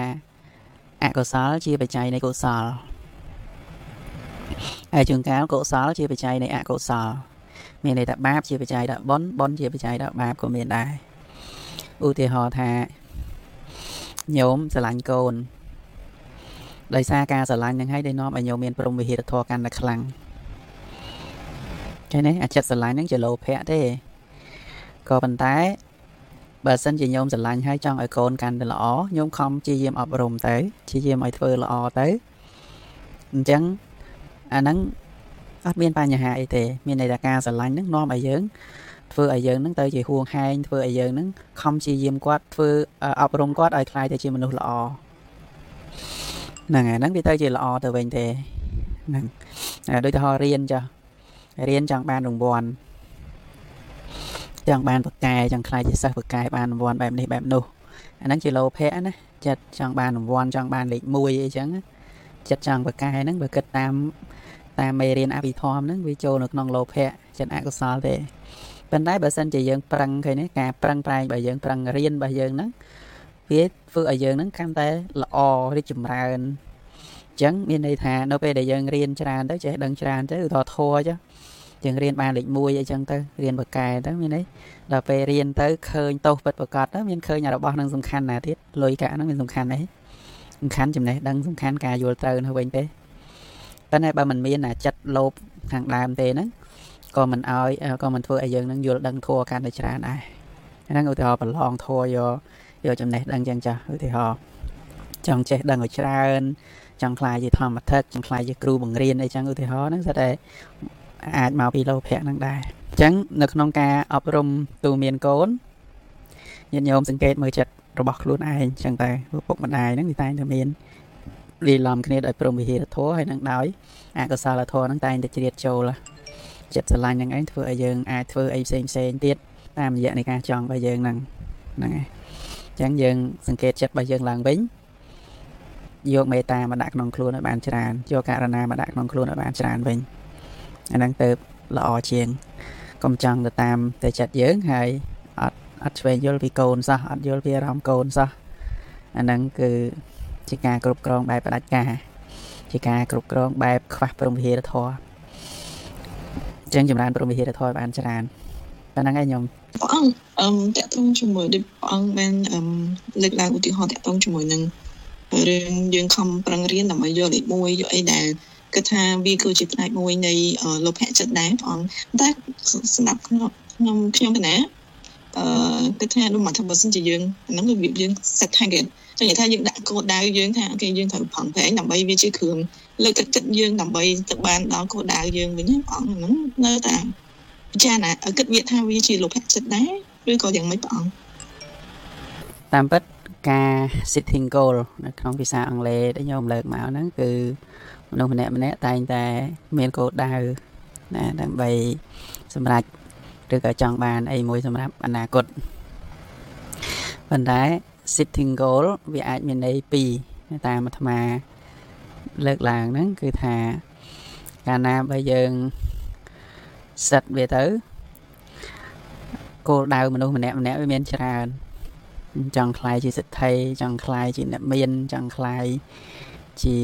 អកុសលជាបច្ច័យនៃកុសលហើយជួនកាលកុសលជាបច្ច័យនៃអកុសលមានន័យថាបាបជាបច្ច័យដល់បុណ្យបុណ្យជាបច្ច័យដល់បាបក៏មានដែរឧទាហរណ៍ថាញោមស្រឡាញ់កូនដោយសារការស្រឡាញ់នឹងហើយដែលនាំឲ្យញោមមានព្រមវិហារធម៌កាន់តែខ្លាំងចឹងនេះអាចិត្តស្រឡាញ់នឹងជាលោភៈទេក៏ប៉ុន្តែ បើសិនជាញោមស្រឡាញ់ហើយចង់ឲ្យកូនកាន់តែល្អញោមខំជាយាមអប់រំទៅជាយាមឲ្យធ្វើល្អទៅអញ្ចឹងអាហ្នឹងអត់មានបញ្ហាអីទេមានន័យថាការស្រឡាញ់ហ្នឹងនាំឲ្យយើងធ្វើឲ្យយើងហ្នឹងទៅជាហួងហែងធ្វើឲ្យយើងហ្នឹងខំជាយាមគាត់ធ្វើអប់រំគាត់ឲ្យខ្លាយទៅជាមនុស្សល្អហ្នឹងហើយហ្នឹងវាទៅជាល្អទៅវិញទេហ្នឹងដូចទៅហោរៀនចារៀនចង់បានរង្វាន់ ចង់បានបកកែចង់ខ្លាយជាសិស្សបកកែបានរង្វាន់បែបនេះបែបនោះអាហ្នឹងជាលោភៈណាចិត្តចង់បានរង្វាន់ចង់បានលេខ1អីចឹងចិត្តចង់បកកែហ្នឹងបើគិតតាមតាមមេរៀនអភិធម្មហ្នឹងវាចូលនៅក្នុងលោភៈចិត្តអកុសលទេប៉ុន្តែបើសិនជាយើងប្រឹងឃើញនេះការប្រឹងប្រែងបើយើងប្រឹងរៀនរបស់យើងហ្នឹងវាធ្វើឲ្យយើងហ្នឹងកាន់តែល្អរីកចម្រើនអញ្ចឹងមានន័យថានៅពេលដែលយើងរៀនច្រើនទៅចេះដឹងច្រើនទៅឧទាហរណ៍ធัวចុះ យើងរៀនបានលេខ1អីចឹងទៅរៀនបកកែទៅមានន័យដល់ពេលរៀនទៅឃើញទោសពិតប្រកបទៅមានឃើញរបស់នឹងសំខាន់ណាទៀតលុយកាក់ហ្នឹងមានសំខាន់ទេសំខាន់ចំណេះដឹងសំខាន់ការយល់ត្រូវនៅវិញទេប៉ុន្តែបើមិនមានអាចិត្តលោភខាងដើមទេហ្នឹងក៏មិនអោយក៏មិនធ្វើឲ្យយើងនឹងយល់ដឹងធัวកាន់តែច្រើនដែរហ្នឹងឧទាហរណ៍ប្រឡងធัวយកយកចំណេះដឹងចឹងចាស់ឧទាហរណ៍ចង់ចេះដឹងឲ្យច្រើនចង់ខ្លាយជាធម្មធិកចង់ខ្លាយជាគ្រូបង្រៀនអីចឹងឧទាហរណ៍ហ្នឹងស្អាតតែ អាចមកពីលោភៈហ្នឹងដែរអញ្ចឹងនៅក្នុងការអប់រំទូមានកូនញាតិញោមសង្កេតមើលចិត្តរបស់ខ្លួនឯងអញ្ចឹងតែពុកម្ដាយហ្នឹងវាតែងតែមានលីឡំគ្នាដោយព្រមវិហារធម៌ហើយនឹងដោយអកុសលធម៌ហ្នឹងតែងតែជ្រៀតចូលចិត្តស្រឡាញ់ហ្នឹងឯងធ្វើឲ្យយើងអាចធ្វើអីផ្សេងផ្សេងទៀតតាមរយៈនៃការចង់របស់យើងហ្នឹងហ្នឹងហើយអញ្ចឹងយើងសង្កេតចិត្តរបស់យើងឡើងវិញយកមេត្តាមកដាក់ក្នុងខ្លួនឲ្យបានច្រើនយកករណាមកដាក់ក្នុងខ្លួនឲ្យបានច្រើនវិញ អាហ្នឹងទៅល្អជាងកុំចង់ទៅតាមតែចិត្តយើងហើយអត់អត់ឆ្វេងយល់ពីកូនសោះអត់យល់ពីអារម្មណ៍កូនសោះអាហ្នឹងគឺជាការគ្រប់គ្រងបែបផ្ដាច់ការជាការគ្រប់គ្រងបែបខ្វះព្រមវិហារធម៌អញ្ចឹងចម្រើនព្រមវិហារធម៌បានច្រើនតែហ្នឹងឯងខ្ញុំព្រះអង្គអឹមតាក់ទងជាមួយដូចព្រះអង្គបានអឹមលើកឡើងឧទាហរណ៍តាក់ទងជាមួយនឹងរឿងយើងខំប្រឹងរៀនដើម្បីយកលេខ1យកអីដែល គិតថាវាគឺជាផ្នែកមួយនៃលោភៈចិត្តដែរព្រះអង្គតែសម្រាប់ខ្ញុំខ្ញុំខ្ញុំកណាអឺគិតថាដូចមកថាបើសិនជាយើងហ្នឹងរបៀបយើង set target ចឹងនិយាយថាយើងដាក់គោលដៅយើងថាអូខេយើងត្រូវប្រឹងប្រែងដើម្បីវាជាគ្រឿងលើកទឹកចិត្តយើងដើម្បីទៅបានដល់គោលដៅយើងវិញព្រះអង្គហ្នឹងនៅតែពិចារណាគិតវាថាវាជាលោភៈចិត្តដែរឬក៏យ៉ាងម៉េចព្រះអង្គតាមពិតការ setting goal នៅក្នុងភាសាអង់គ្លេសដែលខ្ញុំលើកមកហ្នឹងគឺ មនុស្សម្នាក់ម្នាក់តែងតែ មានគោលដៅណាដើម្បីសម្រេចឬក៏ចង់បានអីមួយសម្រាប់អនាគតប៉ុន្តែ setting goal វាអាចមានន័យពីរតាមអាត្មាលើកឡើងហ្នឹងគឺថាកាលណាបើយើងសិតវាទៅគោលដៅមនុស្សម្នាក់ម្នាក់វាមានច្រើនចង់ខ្លាយជាសិទ្ធិចង់ខ្លាយជាអ្នកមានចង់ខ្លាយ ជា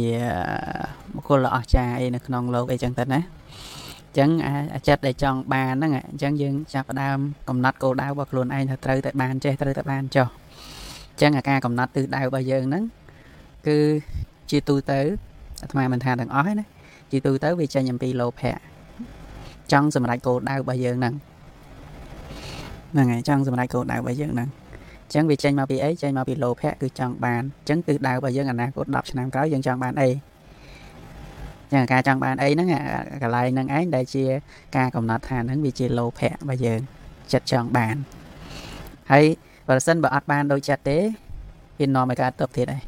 បុគ្គលដ៏អស្ចារ្យអីនៅក្នុងលោកអីចឹងទៅណាអញ្ចឹងអាចិត្តដែលចង់បានហ្នឹងអញ្ចឹងយើងចាប់ផ្ដើមកំណត់គោលដៅរបស់ខ្លួនឯងថាត្រូវតែបានចេះត្រូវតែបានចុះអញ្ចឹងអាការកំណត់ទិសដៅរបស់យើងហ្នឹងគឺជាទូទៅអាត្មាមិនថាទាំងអស់ទេណាជាទូទៅវាចេញអំពីលោភៈចង់សម្រេចគោលដៅរបស់យើងហ្នឹងហ្នឹងហើយចង់សម្រេចគោលដៅរបស់យើងហ្នឹងអញ្ចឹងវាចេញមកពីអីចេញមកពីលោភៈគឺចង់បានអញ្ចឹងទិសដៅរបស់យើងអនាគត10ឆ្នាំក្រោយយើងចង់បានអីចឹងការចង់បានអីហ្នឹងកន្លែងហ្នឹងឯងដែលជា ការកំណត់ថាហ្នឹងវាជាលោភៈរបស់យើងចិត្តចង់បានហើយបើសិនបើអត់បានដូចចិត្តទេវានាំឲ្យកើតទុកទៀតហើយ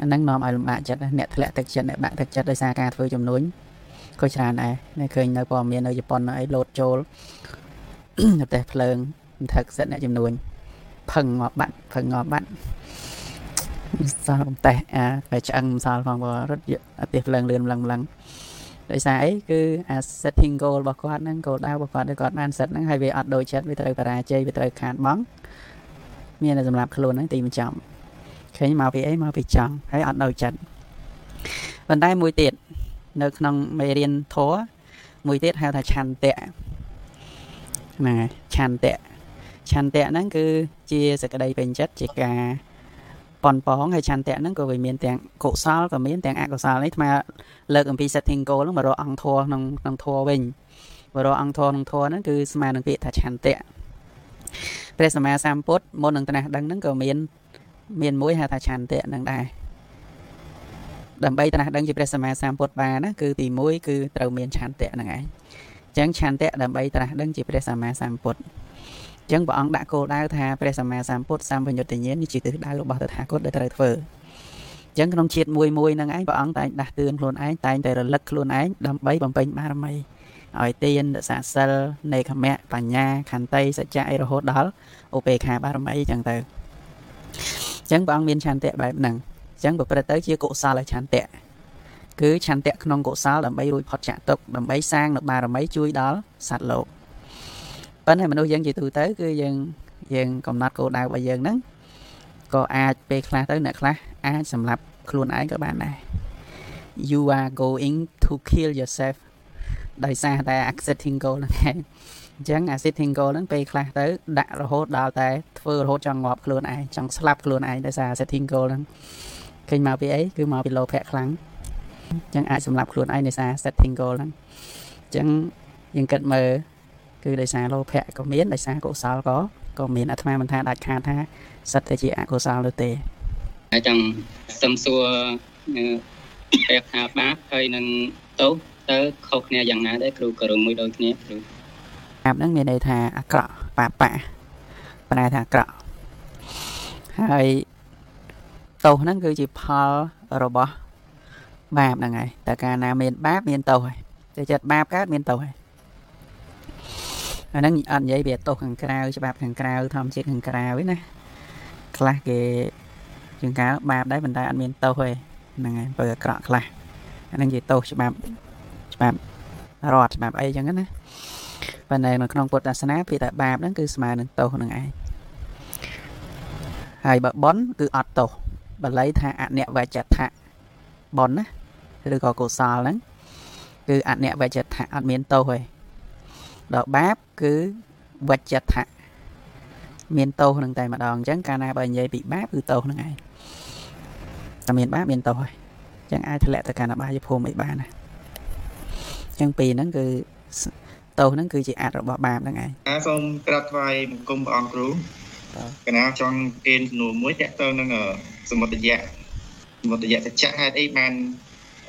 អាហ្នឹងនាំឲ្យលំបាកចិត្តអ្នកធ្លាក់ទឹកចិត្តអ្នកបាក់ទឹកចិត្តដោយសារការធ្វើចំនួនក៏ច្រើនដែរនៅឃើញនៅព័ត៌មាននៅជប៉ុនអីលោតចូលប្រទេសភ្លើង ថឹកសិតអ្នកចំនួនផឹងងាប់បាត់ផឹងងាប់បាត់សល់កំតេះអាតែឆ្អឹងសល់ផងបើរត់អាទេសភ្លើងលឿនម្លឹងម្លឹងដោយសារអីគឺអា setting goal របស់គាត់ហ្នឹង goal ដៅរបស់គាត់ដែលគាត់បាន set ហ្នឹងហើយវាអត់ដូចចិត្តវាត្រូវបរាជ័យវាត្រូវខាតបង់មានតែសម្រាប់ខ្លួនហ្នឹងទីមិនចំឃើញមកពីអីមកពីចង់ហើយអត់ដូចចិត្តប៉ុន្តែមួយទៀតនៅក្នុងមេរៀនធម៌មួយទៀតហៅថាឆន្ទៈហ្នឹងហើយឆន្ទៈ ឆន្ទៈហ្នឹងគឺជាសក្តីពេញចិត្តជាការប៉ុនប៉ងហើយឆន្ទៈហ្នឹងក៏វាមានទាំងកុសលក៏មានទាំងអកុសលនេះអាលើកអំពី setting goal ហ្នឹងមករកអង្គធរក្នុងក្នុងធរវិញមករកអង្គធរក្នុងធរហ្នឹងគឺស្មើនឹងពាក្យថាឆន្ទៈព្រះសម្មាសម្ពុទ្ធមុននឹងត្រាស់ដឹងហ្នឹងក៏មាន មានមួយហៅថាឆន្ទៈហ្នឹងដែរដើម្បីត្រាស់ដឹងជាព្រះសម្មាសម្ពុទ្ធបានណាគឺទី1គឺត្រូវមានឆន្ទៈហ្នឹងឯងអញ្ចឹងឆន្ទៈដើម្បីត្រាស់ដឹងជាព្រះសម្មាសម្ពុទ្ធ អញ្ចឹងព្រះអង្គដាក់គោលដៅថាព្រះសម្មាសម្ពុទ្ធសម្បញ្ញត្តិញ្ញាណនេះជាទិសដៅរបស់តថាគតដែលត្រូវធ្វើអញ្ចឹងក្នុងជាតិមួយមួយហ្នឹងឯងព្រះអង្គតែងដាស់តឿនខ្លួនឯងតែងតែរលឹកខ្លួនឯងដើម្បីបំពេញបារមីឲ្យទានរក្សាសិលនេកមៈបញ្ញាខន្តីសច្ចៈអីរហូតដល់ឧបេខាបារមីអញ្ចឹងទៅអញ្ចឹងព្រះអង្គមានឆន្ទៈបែបហ្នឹងអញ្ចឹងប្រព្រឹត្តទៅជាកុសលឆន្ទៈគឺឆន្ទៈក្នុងកុសលដើម្បីរួចផុតចាកទុក្ខដើម្បីសាងនៅបារមីជួយដល់សត្វលោក ប៉ុន្តែមនុស្សយើងជាទូទៅគឺយើងយើងកំណត់គោលដៅរបស់យើងហ្នឹងក៏អាចពេលខ្លះទៅអ្នកខ្លះអាចសម្រាប់ខ្លួនឯងក៏បានដែរ you are going to kill yourself ដោយសារតែ setting goal ហ្នឹងឯងអញ្ចឹងអា setting goal ហ្នឹងពេលខ្លះទៅដាក់រហូតដល់តែធ្វើរហូតចង់ងាប់ខ្លួនឯងចង់ស្លាប់ខ្លួនឯងដោយសារ setting goal ហ្នឹងឃើញមកពីអីគឺមកពីលោភៈខ្លាំងអញ្ចឹងអាចសម្រាប់ខ្លួនឯងដោយសារ setting goal ហ្នឹងអញ្ចឹងយើងគិតមើល គឺដោយសារលោភៈក៏មានដោយសារកុសលក៏ក៏មានអាត្មាមិនថាដាច់ខាតថាសិតតែជាអកុសលនោះទេហើយចង់សំសួរពេលថាបាបហើយនឹងទោសទៅខុសគ្នាយ៉ាងណាដែរគ្រូក៏រំមួយដូចគ្នាគ្រូបាបហ្នឹងមានន័យថាអាក្រក់បាបបាប្រែថាអាក្រក់ហើយទោសហ្នឹងគឺជាផលរបស់បាបហ្នឹងហើយតែកាលណាមានបាបមានទោសហើយតែចិត្តបាបកើតមានទោសហើយ អាហ្នឹងអត់និយាយពីទោសខាងក្រៅច្បាប់ខាងក្រៅធម្មជាតិខាងក្រៅទេណាខ្លះគេជាងកាលបាបដែរប៉ុន្តែអត់មានទោសទេហ្នឹងហើយបើអាក្រក់ខ្លះអាហ្នឹងជាទោសច្បាប់ច្បាប់រដ្ឋច្បាប់អីចឹងណាប៉ុន្តែនៅក្នុងពុទ្ធសាសនាពាក្យថាបាបហ្នឹងគឺស្មើនឹងទោសនឹងឯងហើយបើបន់គឺអត់ទោសបាលីថាអនិវច្ចដ្ឋៈបន់ណាឬក៏កុសលហ្នឹងគឺអនិវច្ចដ្ឋៈអត់មានទោសទេ ដល់បាបគឺវច្ចដ្ឋៈមានទោសនឹងតែម្ដងអញ្ចឹងកាលណាបើនិយាយពីបាបគឺទោសនឹងឯងតែមានបាបមានទោសហើយអញ្ចឹងអាចធ្លាក់ទៅកាន់អបាយភូមិអីបានណាអញ្ចឹងពីហ្នឹងគឺទោសហ្នឹងគឺជាអត្តរបស់បាបហ្នឹងឯងអាសូមក្រាបថ្វាយបង្គំព្រះអង្គគ្រូកណាចង់គេសំណួរមួយតកតទៅនឹងសមុទ្រយៈសមុទ្រយៈសច្ចៈហេតុអីបាន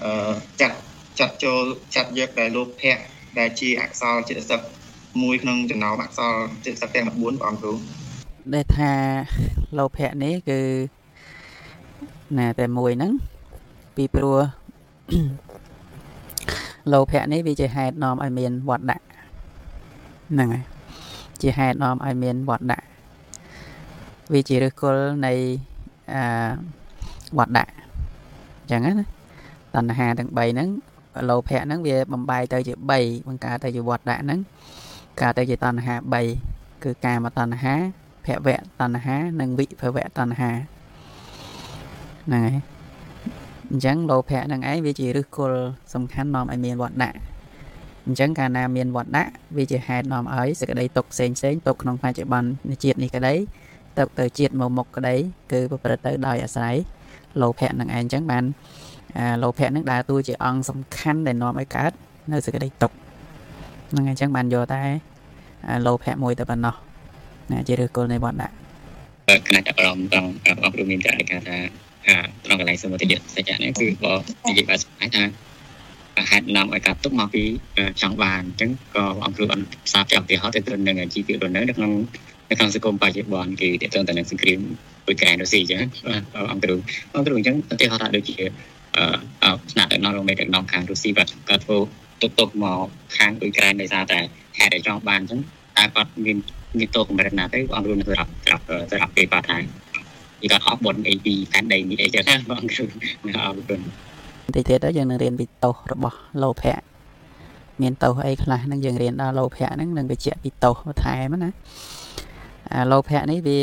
អឺចាត់ចាត់ចូលចាត់យកតែលោភៈ ដែលជាអក្សរចិត្តសិកមួយក្នុងចំណោមអក្សរចិត្តសិកទាំង14ព្រះអង្គគ្រូដែលថាលោភៈនេះគឺណាតែមួយហ្នឹងពីព្រោះលោភៈនេះវាជាហេតុនាំឲ្យមានវត្តដាក់ហ្នឹងហើយជាហេតុនាំឲ្យមានវត្តដាក់វាជាឫសគល់នៃអឺវត្តដាក់អញ្ចឹងណាតណ្ហាទាំង3ហ្នឹង លោភៈហ្នឹងវាបំបែកទៅជា3បង្កើតទៅជាវត្តដាក់ហ្នឹងកើតទៅជាតណ្ហា3គឺកាមតណ្ហាភវៈតណ្ហានិងវិភវៈតណ្ហាហ្នឹងហើយអញ្ចឹងលោភៈហ្នឹងឯងវាជាឫសគល់សំខាន់នាំឲ្យមានវត្តដាក់អញ្ចឹងកាលណាមានវត្តដាក់វាជាហេតុនាំឲ្យសេចក្តីទុកផ្សេងផ្សេងទុកក្នុងបច្ចុប្បន្នជាតិនេះក្តីទុកទៅជាតិមកមុខក្តីគឺប្រព្រឹត្តទៅដោយអាស្រ័យលោភៈនឹងឯងអញ្ចឹងបាន អាលោភៈនឹងដើរតួជាអង្គសំខាន់ដែលនាំឲ្យកើតនៅសេចក្តីទុក្ខហ្នឹងហើយអញ្ចឹងបានយកតែលោភៈមួយតែប៉ុណ្ណោះណាជាឫសគល់នៃវត្តដាក់គណៈចាប់អារម្មណ៍ត្រង់អប់រំមានការថាថាត្រង់កន្លែងសមុទ្រយសច្ចៈនេះគឺបើនិយាយបែបស្អាតថាហេតុនាំឲ្យការទុកមកពីចង់បានអញ្ចឹងក៏អង្គគ្រូបានផ្សារចាប់ទីហោទៅត្រឹមនឹងជីវភាពរស់នៅនៅក្នុងនៅក្នុងសង្គមបច្ចុប្បន្នគឺតើតើនឹងសង្គ្រាមអ៊ុយក្រែនរុស្ស៊ីអញ្ចឹងបាទអង្គគ្រូអង្គគ្រូអញ្ចឹងឧទាហរណ៍ថាដូចជា អឺស្នាក់ដឹកនាំរបស់មេដឹកនាំខាងរុស្ស៊ីបាទក៏ធ្វើទុកទុកមកខាងអ៊ុយក្រែនដោយសារតែហេតុដែលចង់បានអញ្ចឹងតើគាត់មានមានតោកម្រិតណាទៅអង្គគ្រូនឹងសម្រាប់សម្រាប់សម្រាប់ពេលបាទថាពីគាត់អស់បុនអីពីផែនដីនេះអីចឹងណាបងគ្រូអរគុណតិចទៀតទៅយើងនឹងរៀនពីទោសរបស់លោភៈមានទោសអីខ្លះនឹងយើងរៀនដល់លោភៈហ្នឹងនឹងបញ្ជាក់ពីទោសបន្ថែមណាអាលោភៈនេះវា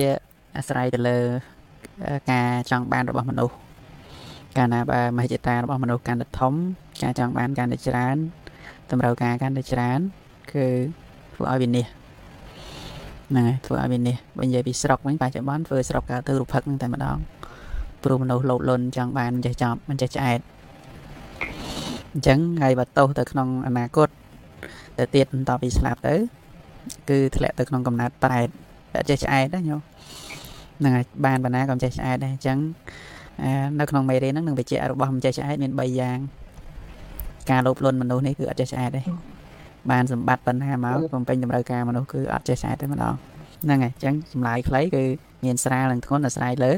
អាស្រ័យទៅលើការចង់បានរបស់មនុស្ស កាលណាបើមហិច្ឆតារបស់មនុស្សកាន់តែធំការចង់បានកាន់តែច្រើនតម្រូវការកាន់តែច្រើន គឺធ្វើឲ្យវិនិច្ឆ័យហ្នឹងហើយធ្វើឲ្យវិនិច្ឆ័យបើនិយាយពីស្រុកវិញបច្ចុប្បន្នធ្វើស្រុកកើតទៅរូបភឹកហ្នឹងតែម្ដងព្រោះមនុស្សលោតលន់ចង់បានមិនចេះចប់មិនចេះឆ្អែតអញ្ចឹងហើយបើទោសទៅក្នុងអនាគតទៅទៀតបន្តពីស្លាប់ទៅ គឺធ្លាក់ទៅក្នុងកំណត់ប្រែតតែចេះឆ្អែតណាញោមហ្នឹងហើយបានបណ្ណាក៏ចេះឆ្អែតដែរអញ្ចឹង នៅក្នុងមេរៀនហ្នឹងនឹងបញ្ជាក់របស់មិនចេះឆ្អែតមាន3យ៉ាង ការលោភលន់មនុស្សនេះគឺអត់ចេះឆ្អែតទេបានសម្បត្តិបណ្ណាមកបំពេញតម្រូវការមនុស្សគឺអត់ចេះឆ្អែតទេម្ដងហ្នឹងហើយអញ្ចឹងចម្លើយខ្លីគឺមានស្រាលនិងធ្ងន់អាស្រ័យលើ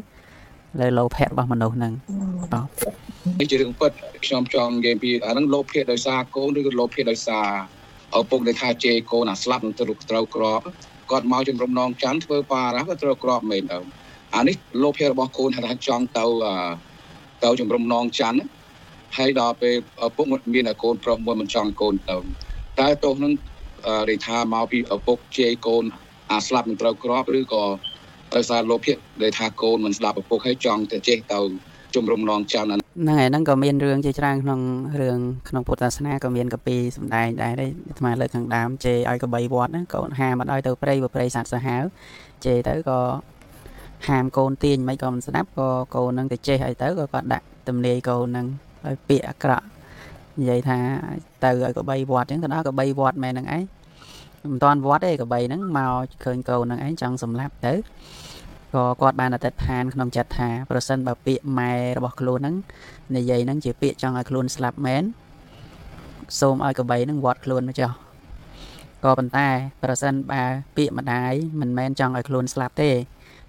លើលោភៈរបស់មនុស្សហ្នឹងបាទនេះជារឿងពិតខ្ញុំចង់និយាយពីអាហ្នឹងលោភៈដោយសារកូនឬក៏លោភៈដោយសារឪពុកដែលថាជេរកូនអាស្លាប់នឹងទៅត្រូវក្របគាត់មកជំរំនងច័ន្ទធ្វើបារះក៏ត្រូវក្របមែនទៅ អានេះលោភៈរបស់កូនថាចង់ទៅទៅជំរំនងច័ន្ទហើយដល់ពេលឪពុកមានតែកូនប្រុសមួយមិនចង់កូនទៅតែទោសនឹងរិថាមកពីឪពុកជេរកូនអាស្លាប់នឹងត្រូវក្របឬក៏ដោយសារលោភៈដែលថាកូនមិនស្ដាប់ឪពុកហើយចង់ទៅចេះទៅជំរុំនងចាំហ្នឹងហើយហ្នឹងក៏មានរឿងជាច្រើនក្នុងរឿងក្នុងពុទ្ធសាសនាក៏មានកពីសំដែងដែរទេអាត្មាលើកខាងដើមជេរឲ្យកបីវត្តហ្នឹងកូនហាមអត់ឲ្យទៅព្រៃព្រៃសត្វសាហាវជេរទៅក៏ ហាមកូនទាញមិនក៏មិនស្ដាប់ក៏កូនហ្នឹងទៅចេះឲ្យទៅក៏គាត់ដាក់ទំនាយកូនហ្នឹងឲ្យពាក្យអាក្រក់និយាយថាទៅឲ្យកបីវត្តអញ្ចឹងទៅដល់កបីវត្តមែនហ្នឹងឯងមិនតាន់វត្តទេកបីហ្នឹងមកឃើញកូនហ្នឹងឯងចង់សម្លាប់ទៅក៏គាត់បានអតិថានក្នុងចិត្តថាប្រសិនបើពាក្យម៉ែរបស់ខ្លួនហ្នឹងនិយាយហ្នឹងជាពាក្យចង់ឲ្យខ្លួនស្លាប់មែនសូមឲ្យកបីហ្នឹងវត្តខ្លួនមកចុះក៏ប៉ុន្តែ ប្រសិនបើពាក្យម្ដាយមិនមែនចង់ឲ្យខ្លួនស្លាប់ទេ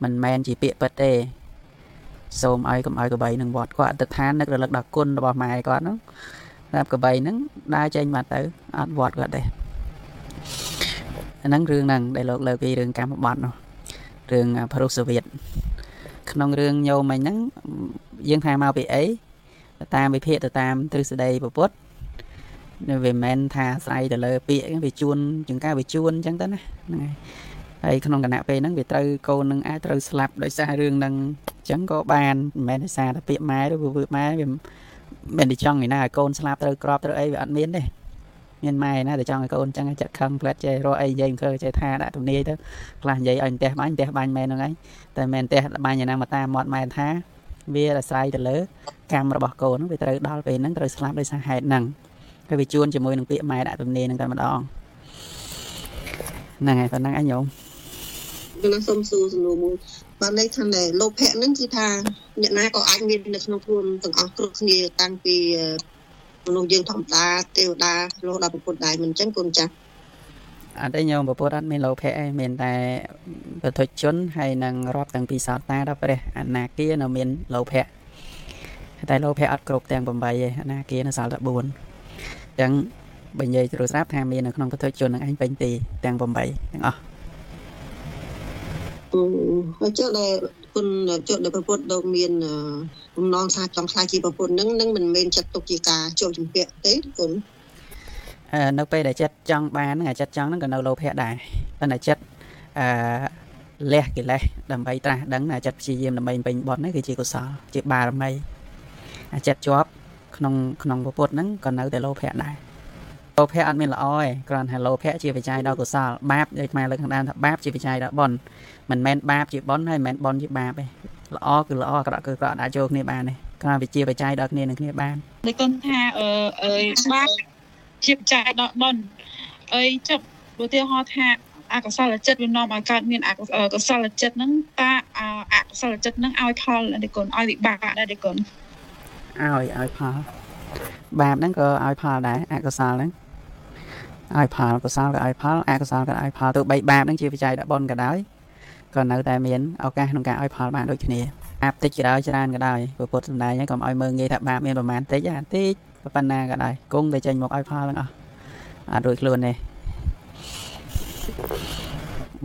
មិនមែនជាពាក្យពិតទេសូមឲ្យកុំឲ្យកបីនឹងវត្តគាត់អតិថាននឹករលឹកដល់គុណរបស់ម៉ែគាត់ហ្នឹងតែកបីហ្នឹងដើរចេញមកទៅអត់វត្តគាត់ទេអាហ្នឹងរឿងហ្នឹងដែលលោកលើកពីរឿងកម្មបត្តិនោះរឿងភរុសវៀតក្នុងរឿងញោមមិញហ្នឹងយើងថាមកពីអីទៅតាមវិភាគទៅតាមទ្រឹស្ដីពុទ្ធវាមិនមែនថាស្អីទៅលើពាក្យវាជួនជាងការវាជួនអញ្ចឹងទៅណាហ្នឹងហើយ ហើយក្នុងគណៈពេលហ្នឹងវាត្រូវកូននឹងអាចត្រូវស្លាប់ដោយសាររឿងហ្នឹងអញ្ចឹងក៏បានមិនមែនដោយសារតែពាក្យម៉ែឬពើម៉ែវាមិនតែចង់ឯណាឲ្យកូនស្លាប់ត្រូវក្របត្រូវអីវាអត់មានទេមានម៉ែណាតែចង់ឲ្យកូនចឹងចិត្តខឹងផ្លែតចេះរកអីនិយាយអង្គើចេះថាដាក់ទំនាយទៅខ្លះនិយាយឲ្យផ្ទះបាញ់ផ្ទះបាញ់មែនហ្នឹងឯងតែមែនផ្ទះបាញ់ណាមកតាមមាត់ម៉ែថាវាអាស្រ័យទៅលើកម្មរបស់កូនវាត្រូវដល់ពេលហ្នឹងត្រូវស្លាប់ដោយសារហេតុហ្នឹងគឺវាជួនជាមួយនឹងពាក្យម៉ែដាក់ទំនាយហ្នឹងតែម្ដងហ្នឹងហើយប៉ុណ្ណឹងអញញោម ខ្ញុំសូមសួរសំណួរមួយបាទន័យថាលោភៈហ្នឹងគឺថាអ្នកណាក៏អាចមាននៅក្នុងខ្លួនទាំងអស់គ្រប់គ្នាតាំងពីមនុស្សយើងធម្មតាទេវតាលោកដល់ពុទ្ធដែរមិនអញ្ចឹងកូនចាស់អត់ទេញោមពុទ្ធអត់មានលោភៈឯងមានតែពុទ្ធជនហើយនឹងរាប់ទាំងពីសោតតាដល់ព្រះអនាគានៅមានលោភៈតែលោភៈអត់គ្រប់ទាំង8ឯងអនាគានៅសល់តែ4អញ្ចឹងបើនិយាយត្រួតស្រាប់ថាមាននៅក្នុងពុទ្ធជននឹងឯងពេញទីទាំង8ទាំងអស់ ហើយចុះដែលគុណចុះដែលប្រពុតដូចមានបំណងថាចង់ខ្លាចជាប្រពុតនឹងនឹងមិនមែនចិត្តទុកជាការជាប់ជំពាក់ទេគុណនៅពេលដែលចិត្តចង់បានហ្នឹងអាចិត្តចង់ហ្នឹងក៏នៅលោភៈដែរតែតែចិត្តអឺលះកិលេសដើម្បីត្រាស់ដឹងអាចិត្តព្យាយាមដើម្បីពេញបត់នេះគឺជាកុសលជាបារមីអាចិត្តជាប់ក្នុងក្នុងពុទ្ធហ្នឹងក៏នៅតែលោភៈដែរ លោភៈអត់មានល្អទេគ្រាន់តែលោភៈជាបច្ច័យដល់កុសលបាបដូចខ្មែរលើកខាងដើមថាបាបជាបច្ច័យដល់បុណ្យមិនមែនបាបជាបុណ្យហើយមិនមែនបុណ្យជាបាបទេល្អគឺល្អអាក្រក់គឺអាក្រក់អាចចូលគ្នាបានទេគ្រាន់វិជាបច្ច័យដល់គ្នានឹងគ្នាបានដូចគុណថាអឺអើយបាបជាបច្ច័យដល់បនអីចុះឧទាហរណ៍ថាអកុសលចិត្តវានាំឲ្យកើតមានអកុសលចិត្តហ្នឹងតើអកុសលចិត្តហ្នឹងឲ្យផលដែរគុណឲ្យវិបាកដែរគុណឲ្យឲ្យផលបាបហ្នឹងក៏ឲ្យផលដែរអកុសលហ្នឹង ឲ្យផលកុសលក៏ឲ្យផលអកុសលក៏ឲ្យផលទោះបីបាបហ្នឹងជាបច្ច័យដល់បុណ្យក៏ដោយក៏នៅតែមានឱកាសក្នុងការឲ្យផលបានដូចគ្នាអាប់តិចក៏ដោយច្រើនក៏ដោយពុទ្ធសម្ដែងហើយកុំឲ្យមើងងាយថាបាបមានប្រមាណតិចអាតិចប៉ុណ្ណាក៏ដោយគង់តែចេញមកឲ្យផលទាំងអស់អត់រួចខ្លួនទេ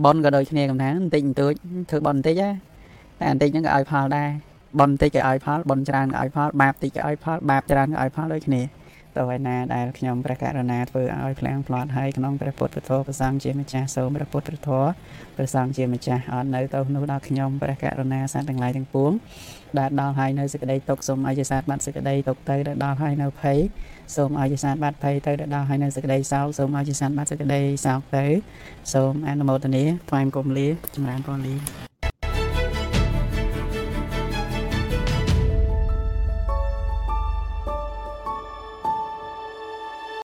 បនក៏ដូចគ្នាកំថាបន្តិចបន្តួចធ្វើបនបន្តិចតែបន្តិចហ្នឹងក៏ឲ្យផលដែរបនបន្តិចក៏ឲ្យផលបនច្រើនក៏ឲ្យផលបាបតិចក៏ឲ្យផលបាបច្រើនក៏ឲ្យផលដូចគ្នា តើឯណាដែលខ្ញុំព្រះករុណាធ្វើឲ្យផ្លាំងផ្្លាត់ឲ្យក្នុងព្រះពុទ្ធពធព្រះសង្ឃជាម្ចាស់សូមព្រះពុទ្ធពធព្រះសង្ឃជាម្ចាស់អត់នៅទៅនោះដល់ខ្ញុំព្រះករុណាសត្វទាំងឡាយទាំងពួងដែលដល់ហើយនៅសេចក្តីទុកសូមឲ្យជាសាទបាត់សេចក្តីទុកទៅដែលដល់ហើយនៅភ័យសូមឲ្យជាសាទបាត់ភ័យទៅដែលដល់ហើយនៅសេចក្តីសោកសូមឲ្យជាសាទបាត់សេចក្តីសោកទៅសូមអនុមោទនាថ្វាយគុំលាចម្រើនពរលា